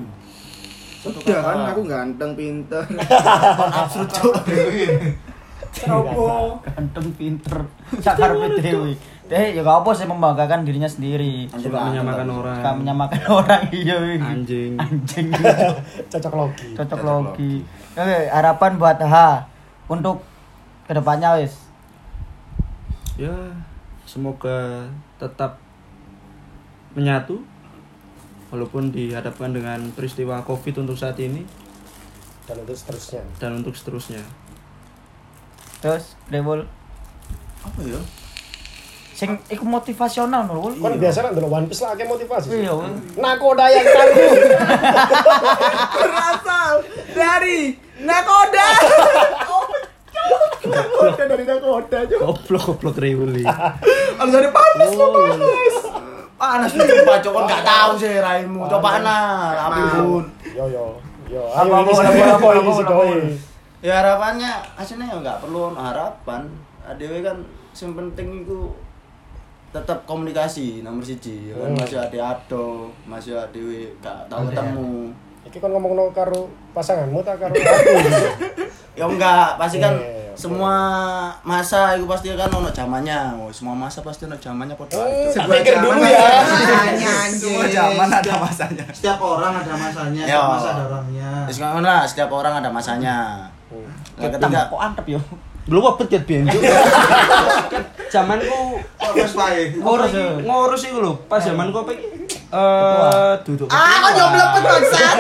[SPEAKER 7] Udah kan aku ganteng, pinter.
[SPEAKER 4] absurd cuk.
[SPEAKER 5] Ceroboh.
[SPEAKER 1] ganteng pinter cakar dewi deh ya gak apa sih membanggakan dirinya sendiri
[SPEAKER 6] Suka menyamakan orang.
[SPEAKER 1] suka menyamakan orang iya wih.
[SPEAKER 6] Anjing.
[SPEAKER 1] anjing
[SPEAKER 2] Cocok logi.
[SPEAKER 1] cocok logi oke harapan buat H untuk ke depannya wis
[SPEAKER 6] Ya, semoga tetap menyatu walaupun dihadapkan dengan peristiwa Covid untuk saat ini
[SPEAKER 2] Dan untuk seterusnya.
[SPEAKER 6] dan untuk seterusnya.
[SPEAKER 1] terus Debol
[SPEAKER 4] Apa ya?
[SPEAKER 1] Sing iku motivasional nul
[SPEAKER 2] Kan biasa kan dulu One Piece lah kayak motivasi.
[SPEAKER 1] iya.
[SPEAKER 2] Nakoda yang tangguh.
[SPEAKER 7] Berasal dari nakoda.
[SPEAKER 2] Nakoda dari Nakoda juga.
[SPEAKER 6] Goblok goblok Rewuli.
[SPEAKER 7] Harus ada panas lo panas.
[SPEAKER 4] Panas tuh coba coba nggak tahu sih raimu. Coba nah, ampun.
[SPEAKER 2] Yo yo. Yo,
[SPEAKER 1] Apa,
[SPEAKER 2] ayo ini
[SPEAKER 1] apa,
[SPEAKER 2] ini
[SPEAKER 1] apa,
[SPEAKER 2] si
[SPEAKER 1] apa,
[SPEAKER 2] doi.
[SPEAKER 1] apa.
[SPEAKER 4] Ya harapannya aslinya ya nggak perlu harapan. Adewe kan yang penting itu tetap komunikasi nomor siji ya kan?
[SPEAKER 2] Hmm.
[SPEAKER 4] masih ada ado masih ada dewe gak tahu ketemu.
[SPEAKER 2] Iki kan ngomong no karo pasanganmu tak karo aku.
[SPEAKER 4] ya enggak pasti kan
[SPEAKER 2] Iya, iya,
[SPEAKER 4] semua masa itu pasti kan ono zamannya. Oh, semua masa pasti ono zamannya podo
[SPEAKER 2] Hmm,
[SPEAKER 4] aja.
[SPEAKER 2] pikir dulu ya.
[SPEAKER 4] Semua zaman ada masanya.
[SPEAKER 3] Setiap orang ada masanya, setiap masa ada orangnya.
[SPEAKER 4] Setiap orang ada masanya. Nah,
[SPEAKER 1] Kita
[SPEAKER 4] ketika
[SPEAKER 1] kok antep yo
[SPEAKER 6] Belum apa ket biyen Cuk. Zamanku
[SPEAKER 3] Fokus baik.
[SPEAKER 6] ngurus ngurus iku lho. Pas zamanku apa iki? Eh duduk.
[SPEAKER 7] Ah, kok jauh melepet bangsat.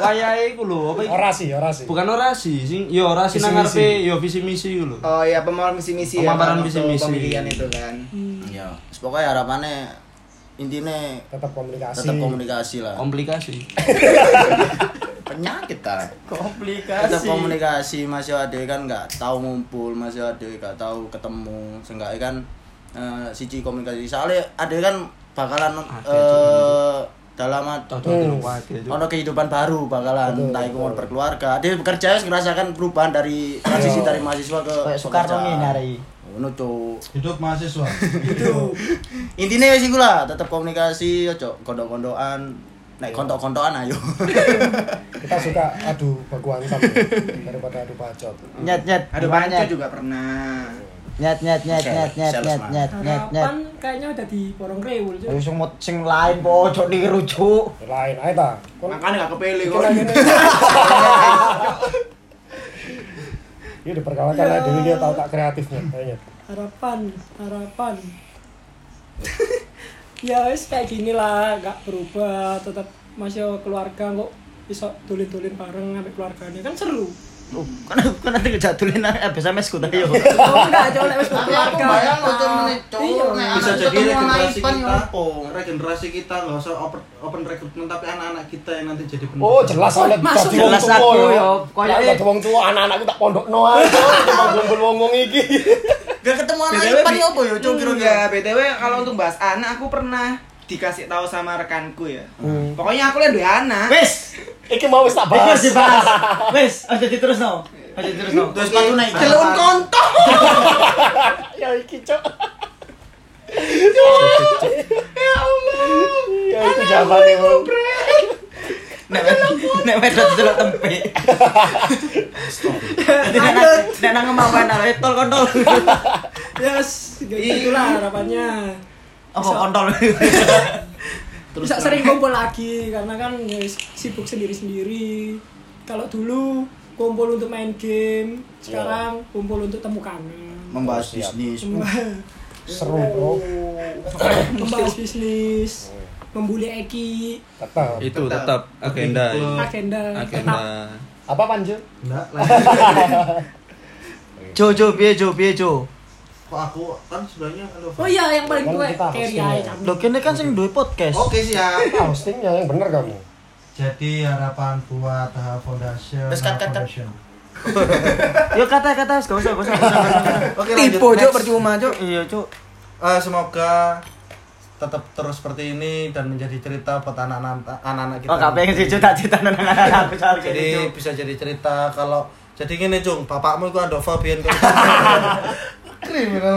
[SPEAKER 6] Wayahe iku lho, apa iki?
[SPEAKER 2] Orasi, orasi.
[SPEAKER 6] Bukan orasi, sing yo orasi nang ngarepe yo visi misi iku lho.
[SPEAKER 7] Oh iya, pemahaman misi-misi ya.
[SPEAKER 6] Pemaparan
[SPEAKER 7] waktu
[SPEAKER 6] misi-misi.
[SPEAKER 7] Pemilihan itu kan.
[SPEAKER 4] ya pokoknya harapannya intinya
[SPEAKER 2] Tetap komunikasi.
[SPEAKER 4] tetap komunikasi lah
[SPEAKER 6] Komplikasi.
[SPEAKER 4] penyakit ta
[SPEAKER 1] komplikasi
[SPEAKER 4] tetap komunikasi masih ada kan nggak tahu ngumpul masih ada nggak tahu ketemu seenggaknya kan eh, siji komunikasi soalnya ada kan bakalan eh dalam
[SPEAKER 6] Cocok
[SPEAKER 2] Hmm.
[SPEAKER 4] ono kehidupan baru bakalan entah itu mau berkeluarga dia bekerja ngerasakan perubahan dari transisi
[SPEAKER 2] Iya.
[SPEAKER 4] dari mahasiswa ke
[SPEAKER 1] kayak Soekarno
[SPEAKER 4] pekerjaan.
[SPEAKER 1] nih hari
[SPEAKER 4] ngono cuk
[SPEAKER 3] Hidup mahasiswa.
[SPEAKER 4] intinya ya sih lah tetap komunikasi ojo kondok-kondokan naik kontok-kondokan ayo
[SPEAKER 2] Kita suka adu baku hantam daripada adu bacot.
[SPEAKER 1] nyet nyet
[SPEAKER 7] panca
[SPEAKER 1] nyet
[SPEAKER 7] juga pernah.
[SPEAKER 1] nyet nyet nyet nyet nyet nyet nyet nyet nyet
[SPEAKER 5] kayaknya udah di Porong Rewul. Cuk.
[SPEAKER 1] Ayo sing mot- sing lain pojok dirujuk.
[SPEAKER 2] Lain aja ta. Kon
[SPEAKER 7] Makanya gak kepilih kok.
[SPEAKER 2] gini. Ini diperkenalkan aja Dewi dia tahu tak kreatifnya kayaknya.
[SPEAKER 5] Harapan, harapan. ya wis kayak gini lah, gak berubah, tetap masih keluarga kok bisa tulin-tulin bareng sampai keluarganya kan seru.
[SPEAKER 1] Oh, kan kan nanti ngejadulin SMS ku ta yo.
[SPEAKER 5] Oh enggak, coba lek wis berkeluarga.
[SPEAKER 3] bayang loh cuman nih cowok
[SPEAKER 5] Iya.
[SPEAKER 3] nih
[SPEAKER 4] Bisa
[SPEAKER 3] anak
[SPEAKER 4] jadi
[SPEAKER 3] anak
[SPEAKER 4] regenerasi kita.
[SPEAKER 3] ya? Regenerasi kita nggak usah open, open recruitment tapi anak-anak kita yang nanti jadi penduduk.
[SPEAKER 2] Oh jelas oleh
[SPEAKER 5] masuk.
[SPEAKER 2] dadi wong
[SPEAKER 1] aku
[SPEAKER 2] yo. Koyo
[SPEAKER 1] Koyoke-
[SPEAKER 2] dadi wong tua anak-anakku tak pondokno ae. Cuma ngumpul-ngumpul iki.
[SPEAKER 4] gak ketemu anak ipan ya apa ya cuk kira-kira
[SPEAKER 7] Ya, BTW kalau untuk bahas anak aku pernah dikasih tahu sama rekanku ya.
[SPEAKER 2] Hmm.
[SPEAKER 7] Pokoknya aku lihat dua anak.
[SPEAKER 1] Wis,
[SPEAKER 2] Iki mau wis tak
[SPEAKER 1] wis
[SPEAKER 2] bahas.
[SPEAKER 1] dibahas. Wis, aja terus no. Aja terus no.
[SPEAKER 4] terus sepatu naik
[SPEAKER 7] Celun kontol.
[SPEAKER 2] Ya iki cok. Ya itu jamane wong.
[SPEAKER 1] Nek nek wedok delok tempe. Jadi nek nang- nek nang kemampuan arek tol kontol.
[SPEAKER 5] Yes, itulah harapannya.
[SPEAKER 1] Apa kontol?
[SPEAKER 5] bisa sering kumpul lagi karena kan ya sibuk sendiri-sendiri. Kalau dulu kumpul untuk main game, sekarang kumpul untuk temu kangen.
[SPEAKER 4] membahas bisnis
[SPEAKER 2] Seru, Bro.
[SPEAKER 5] Membahas bisnis, membuli Eki,
[SPEAKER 2] Tetap.
[SPEAKER 6] Itu tetap agenda.
[SPEAKER 5] agenda,
[SPEAKER 6] Agenda.
[SPEAKER 2] Apa Panju?
[SPEAKER 3] Enggak.
[SPEAKER 1] Jo jo piye jo piye jo.
[SPEAKER 3] Kok aku kan sebenarnya.
[SPEAKER 5] Oh iya, yang paling tua
[SPEAKER 2] kita
[SPEAKER 5] carry aja
[SPEAKER 2] ya.
[SPEAKER 1] Lo kene kan sing duwe podcast.
[SPEAKER 3] Oke siap.
[SPEAKER 2] Ah, hostingnya yang bener kamu.
[SPEAKER 3] Jadi harapan buat Taha Foundation.
[SPEAKER 4] Terus.
[SPEAKER 3] Foundation.
[SPEAKER 1] Yo kata-kata wis gak usah, gak usah.
[SPEAKER 3] Oke lanjut.
[SPEAKER 7] Tipu percuma cok.
[SPEAKER 1] Iya, Cuk.
[SPEAKER 3] Eh, semoga tetap terus seperti ini dan menjadi cerita buat anak-anak anak-anak kita.
[SPEAKER 1] Oh, gak pengen sih cerita-cerita soal
[SPEAKER 3] jadi bisa jadi cerita kalau jadi gini cung bapakmu itu Andova kalau kriminal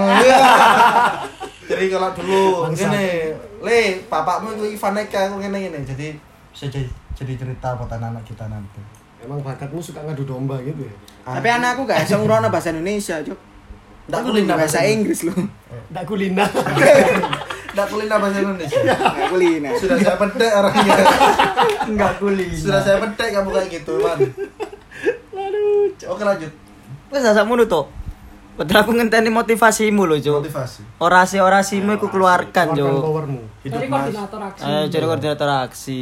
[SPEAKER 3] jadi kalau dulu gini le bapakmu itu Ivan Eka aku gini gini jadi bisa jadi, jadi cerita buat anak-anak kita nanti
[SPEAKER 2] emang bakatmu suka ngadu domba gitu ya
[SPEAKER 7] Tapi anakku gak iso ngrono bahasa Indonesia, Cuk.
[SPEAKER 3] Nggak kulina
[SPEAKER 7] bahasa Inggris loh.
[SPEAKER 2] nggak kulina
[SPEAKER 3] Nggak kulina bahasa Indonesia.
[SPEAKER 7] Gak kulina.
[SPEAKER 3] Sudah saya pedek orangnya.
[SPEAKER 1] Enggak kuli.
[SPEAKER 3] Sudah saya pedek kamu kayak gitu, Man. Oke lanjut.
[SPEAKER 1] Wes sakmu tuh. Padahal aku ngenteni motivasimu lho, Cuk.
[SPEAKER 3] Motivasi.
[SPEAKER 1] Orasi-orasimu iku keluarkan,
[SPEAKER 2] keluarkan
[SPEAKER 1] Cuk.
[SPEAKER 2] powermu
[SPEAKER 5] Dari koordinator aksi.
[SPEAKER 1] Ayo jadi koordinator aksi.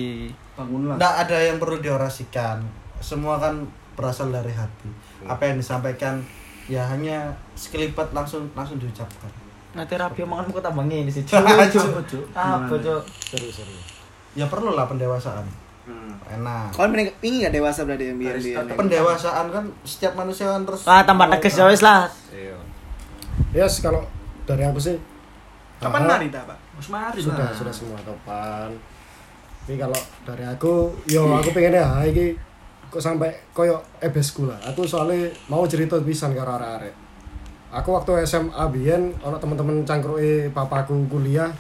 [SPEAKER 6] Bangunlah.
[SPEAKER 3] Nggak ada yang perlu diorasikan. Semua kan berasal dari hati. Apa yang disampaikan ya hanya sekelipat langsung langsung diucapkan.
[SPEAKER 1] Nah, terapi omonganmu kok tambah ngene sih,
[SPEAKER 3] Cuk.
[SPEAKER 1] Cuk. Cuk. Apa, Cuk?
[SPEAKER 2] seru seru
[SPEAKER 3] Ya perlu lah pendewasaan. Enak.
[SPEAKER 7] Kalian pengen ingin gak dewasa berarti yang biar biar.
[SPEAKER 3] Pendewasaan kan setiap manusia kan terus
[SPEAKER 1] Wah, tambah tegas ya wis lah.
[SPEAKER 2] yes kalau dari aku sih
[SPEAKER 7] Kapan
[SPEAKER 2] ah,
[SPEAKER 7] mari ta, Pak?
[SPEAKER 6] Wis mari
[SPEAKER 2] sudah sudah semua topan tapi kalau dari aku yo aku pengen ya iki kok sampai koyo ebesku lah aku soalnya mau cerita pisan karo arek-arek aku waktu SMA biyen ono teman-teman cangkruke papaku kuliah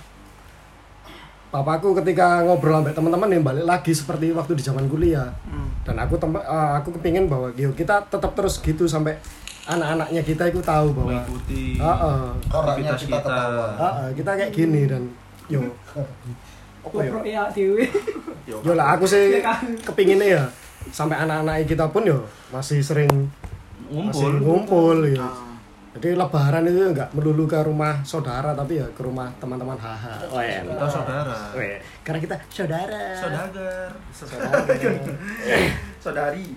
[SPEAKER 2] papaku ketika ngobrol sampai teman-teman yang balik lagi seperti waktu di zaman kuliah dan aku tem eh, aku kepingin bahwa yo kita tetap terus gitu sampai anak-anaknya kita itu tahu bahwa
[SPEAKER 6] Mengikuti
[SPEAKER 2] Heeh.
[SPEAKER 3] orangnya
[SPEAKER 6] aktivitas
[SPEAKER 3] kita
[SPEAKER 6] kita.
[SPEAKER 3] ketawa.
[SPEAKER 2] Heeh, kita kayak gini dan yo apa ya
[SPEAKER 5] GoPro ya dewe.
[SPEAKER 2] yo lah aku sih kepinginnya ya sampai anak-anak kita pun yo masih sering masih
[SPEAKER 6] Ngumpul.
[SPEAKER 2] ngumpul ya. Jadi lebaran itu nggak melulu ke rumah saudara tapi ya ke rumah teman-teman haha oh ya
[SPEAKER 6] Kita saudara.
[SPEAKER 2] Weh, karena kita saudara
[SPEAKER 6] Saudagar.
[SPEAKER 2] saudara
[SPEAKER 7] Saudari.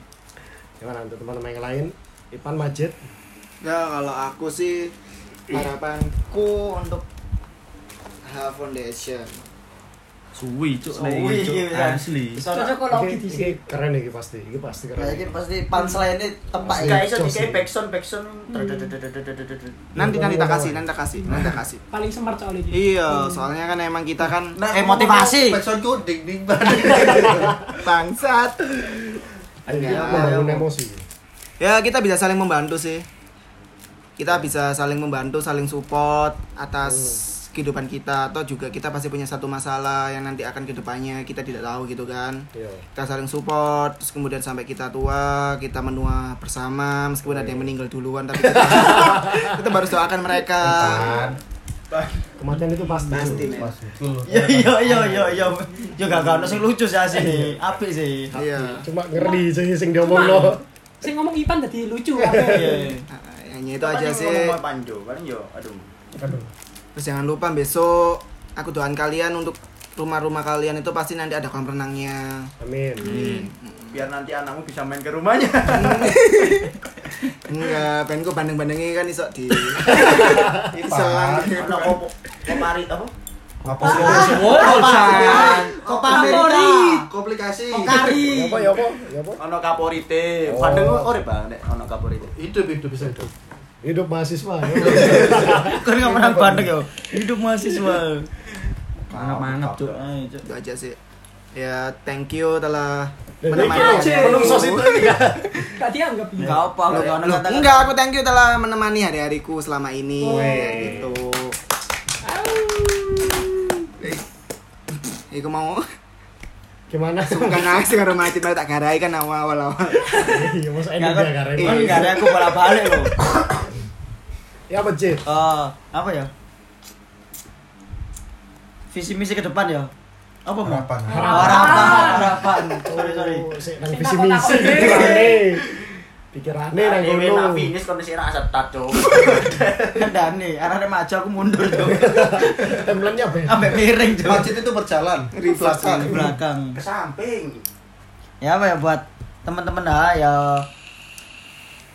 [SPEAKER 2] gimana untuk teman-teman yang lain Ipan Majid
[SPEAKER 7] Ya kalau aku sih harapanku untuk H Foundation.
[SPEAKER 6] Suwi cuk
[SPEAKER 1] Suwi,
[SPEAKER 6] cuk
[SPEAKER 1] iya.
[SPEAKER 6] asli.
[SPEAKER 5] Cocok kalau
[SPEAKER 2] Ini-
[SPEAKER 5] gitu
[SPEAKER 2] ini
[SPEAKER 5] sih.
[SPEAKER 2] keren nih pasti ini pasti keren
[SPEAKER 1] Kayaknya pasti punchline ini tempat
[SPEAKER 2] Pasti
[SPEAKER 1] guys iso dikai
[SPEAKER 2] ini.
[SPEAKER 1] backsound backsound.
[SPEAKER 7] Nanti nanti tak kasih, nanti tak kasih, nanti tak kasih.
[SPEAKER 5] Paling smart soalnya.
[SPEAKER 7] Iya, soalnya kan emang kita kan
[SPEAKER 1] Eh, motivasi.
[SPEAKER 3] Backsoundku ding ding
[SPEAKER 7] bangsat.
[SPEAKER 2] Ayo,
[SPEAKER 7] Ya,
[SPEAKER 2] membangun
[SPEAKER 7] ya,
[SPEAKER 2] emosi
[SPEAKER 7] Ya kita bisa saling membantu sih. Kita bisa saling membantu, saling support atas kehidupan kita atau juga kita pasti punya satu masalah yang nanti akan ke depannya kita tidak tahu gitu kan.
[SPEAKER 2] Iya.
[SPEAKER 7] Kita saling support, terus kemudian sampai kita tua, kita menua bersama, meskipun ada yang meninggal duluan tapi kita, kita baru doakan mereka.
[SPEAKER 2] kematian itu pasti
[SPEAKER 7] Pasti.
[SPEAKER 1] Iya iya iya iya iya. Yo gak gak sing lucu sih asli. Apik sih.
[SPEAKER 7] Iya.
[SPEAKER 2] cuma ngeri sih sing diomong lo
[SPEAKER 5] Sing ngomong Ipan tadi lucu apa?
[SPEAKER 1] Iya.
[SPEAKER 7] Nah, Hanya itu aja sih.
[SPEAKER 1] Ngomong panjo, paling yo aduh.
[SPEAKER 2] aduh
[SPEAKER 7] Terus jangan lupa besok aku doain kalian untuk rumah-rumah kalian itu pasti nanti ada kolam renangnya.
[SPEAKER 2] amin
[SPEAKER 1] Biar nanti anakmu bisa main ke rumahnya.
[SPEAKER 7] Enggak, pengen ku bandeng-bandengnya kan iso di selang.
[SPEAKER 1] Ono kopo komari apa? Kopamori.
[SPEAKER 3] Komplikasi.
[SPEAKER 2] Ya apa ya apa ya
[SPEAKER 1] Ono kaporite.
[SPEAKER 2] Oh.
[SPEAKER 1] Padeng ora Bang nek ono kaporite.
[SPEAKER 3] Hidup hidup bisa hidup.
[SPEAKER 2] Hidup mahasiswa ya.
[SPEAKER 1] Kan enggak pernah bandeng yo. Hidup mahasiswa.
[SPEAKER 6] Mangap-mangap cuk.
[SPEAKER 1] Ayo, Cuk.
[SPEAKER 7] Itu aja sih. Ya, thank you telah menemani
[SPEAKER 2] belum sos itu ya.
[SPEAKER 5] Gak dianggap ya.
[SPEAKER 1] Enggak apa
[SPEAKER 7] Loh,
[SPEAKER 1] enggak
[SPEAKER 7] enggak, aku thank you telah menemani hari-hariku selama ini. Ya, gitu. Iku mau
[SPEAKER 2] gimana
[SPEAKER 7] bukan nangis karo macet malah tak garai kan awal-awal.
[SPEAKER 2] iya masa ini dia karena
[SPEAKER 1] kan enggak ada aku bolak-balik loh.
[SPEAKER 2] ya apa Jit
[SPEAKER 1] Eh, apa ya? Visi misi ke depan ya. Apa mau?
[SPEAKER 3] Harapan.
[SPEAKER 1] Harapan, harapan. Sorry, sorry.
[SPEAKER 2] Oh, visi misi pikirane pikirane nang ngono
[SPEAKER 1] nak finish kon sira setat, Cuk. Kendane, arane maju aku mundur, Cuk.
[SPEAKER 2] timelinenya be
[SPEAKER 1] Ambek miring, Cuk.
[SPEAKER 3] Masjid itu berjalan
[SPEAKER 7] Reverse
[SPEAKER 3] belakang.
[SPEAKER 1] Di belakang.
[SPEAKER 3] ke samping.
[SPEAKER 1] Ya apa ya buat teman-teman dah ya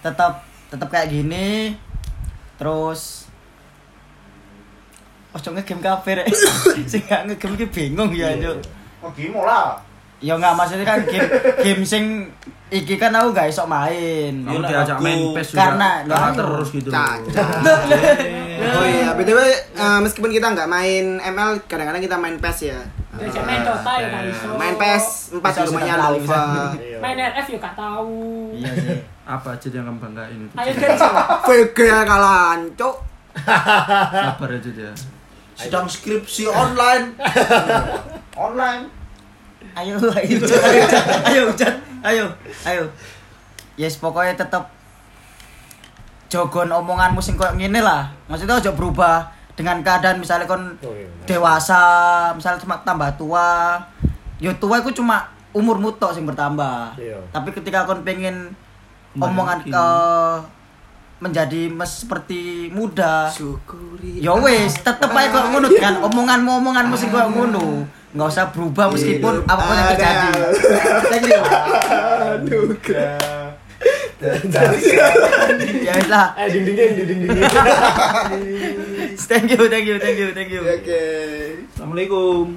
[SPEAKER 1] tetap tetap kayak gini. Terus Ojo ngegame kafe rek. Sing gak ngegame iki bingung ya, Cuk.
[SPEAKER 3] Oh, gimo lah.
[SPEAKER 1] Ya enggak maksudnya kan game game sing iki kan aku gak iso main.
[SPEAKER 6] Kamu
[SPEAKER 1] Ya,
[SPEAKER 6] diajak main PES juga.
[SPEAKER 1] karena lah,
[SPEAKER 6] terus gitu.
[SPEAKER 7] Caca. Oh iya, BTW eh, meskipun kita nggak main ML, kadang-kadang kita main PES ya.
[SPEAKER 5] Diajak main Dota ya gak iso.
[SPEAKER 7] Main PES 4 di
[SPEAKER 1] Bisa
[SPEAKER 7] rumahnya
[SPEAKER 1] sudah.
[SPEAKER 2] Iya.
[SPEAKER 5] Main RF ya gak tahu.
[SPEAKER 1] Iya sih.
[SPEAKER 6] Apa aja yang kamu banggain itu?
[SPEAKER 5] Ayo Genso.
[SPEAKER 7] VG kalah cuk.
[SPEAKER 6] Sabar aja dia.
[SPEAKER 3] Sedang skripsi online. online.
[SPEAKER 1] Ayo ayo Jan, ayo Jan, ayo Jan, ayo ayo yes pokoknya tetep jogon omonganmu sing koyo ngene lah maksudnya aja berubah dengan keadaan misalnya kon
[SPEAKER 2] Oh, iya.
[SPEAKER 1] dewasa misalnya cuma tambah tua yo tua itu cuma umurmu tok sing bertambah
[SPEAKER 2] Iya.
[SPEAKER 1] tapi ketika kon pengen omongan ke menjadi mes seperti muda
[SPEAKER 7] Syukuri.
[SPEAKER 1] ya wes tetep aja kok ngono kan omonganmu omonganmu sing koyo ngono nggak usah berubah meskipun apa pun yang terjadi. Thank you. Ya wes lah.
[SPEAKER 2] Eh ding ding ding ding ding ding.
[SPEAKER 1] thank you thank you thank you thank you.
[SPEAKER 7] Oke.
[SPEAKER 6] Assalamualaikum.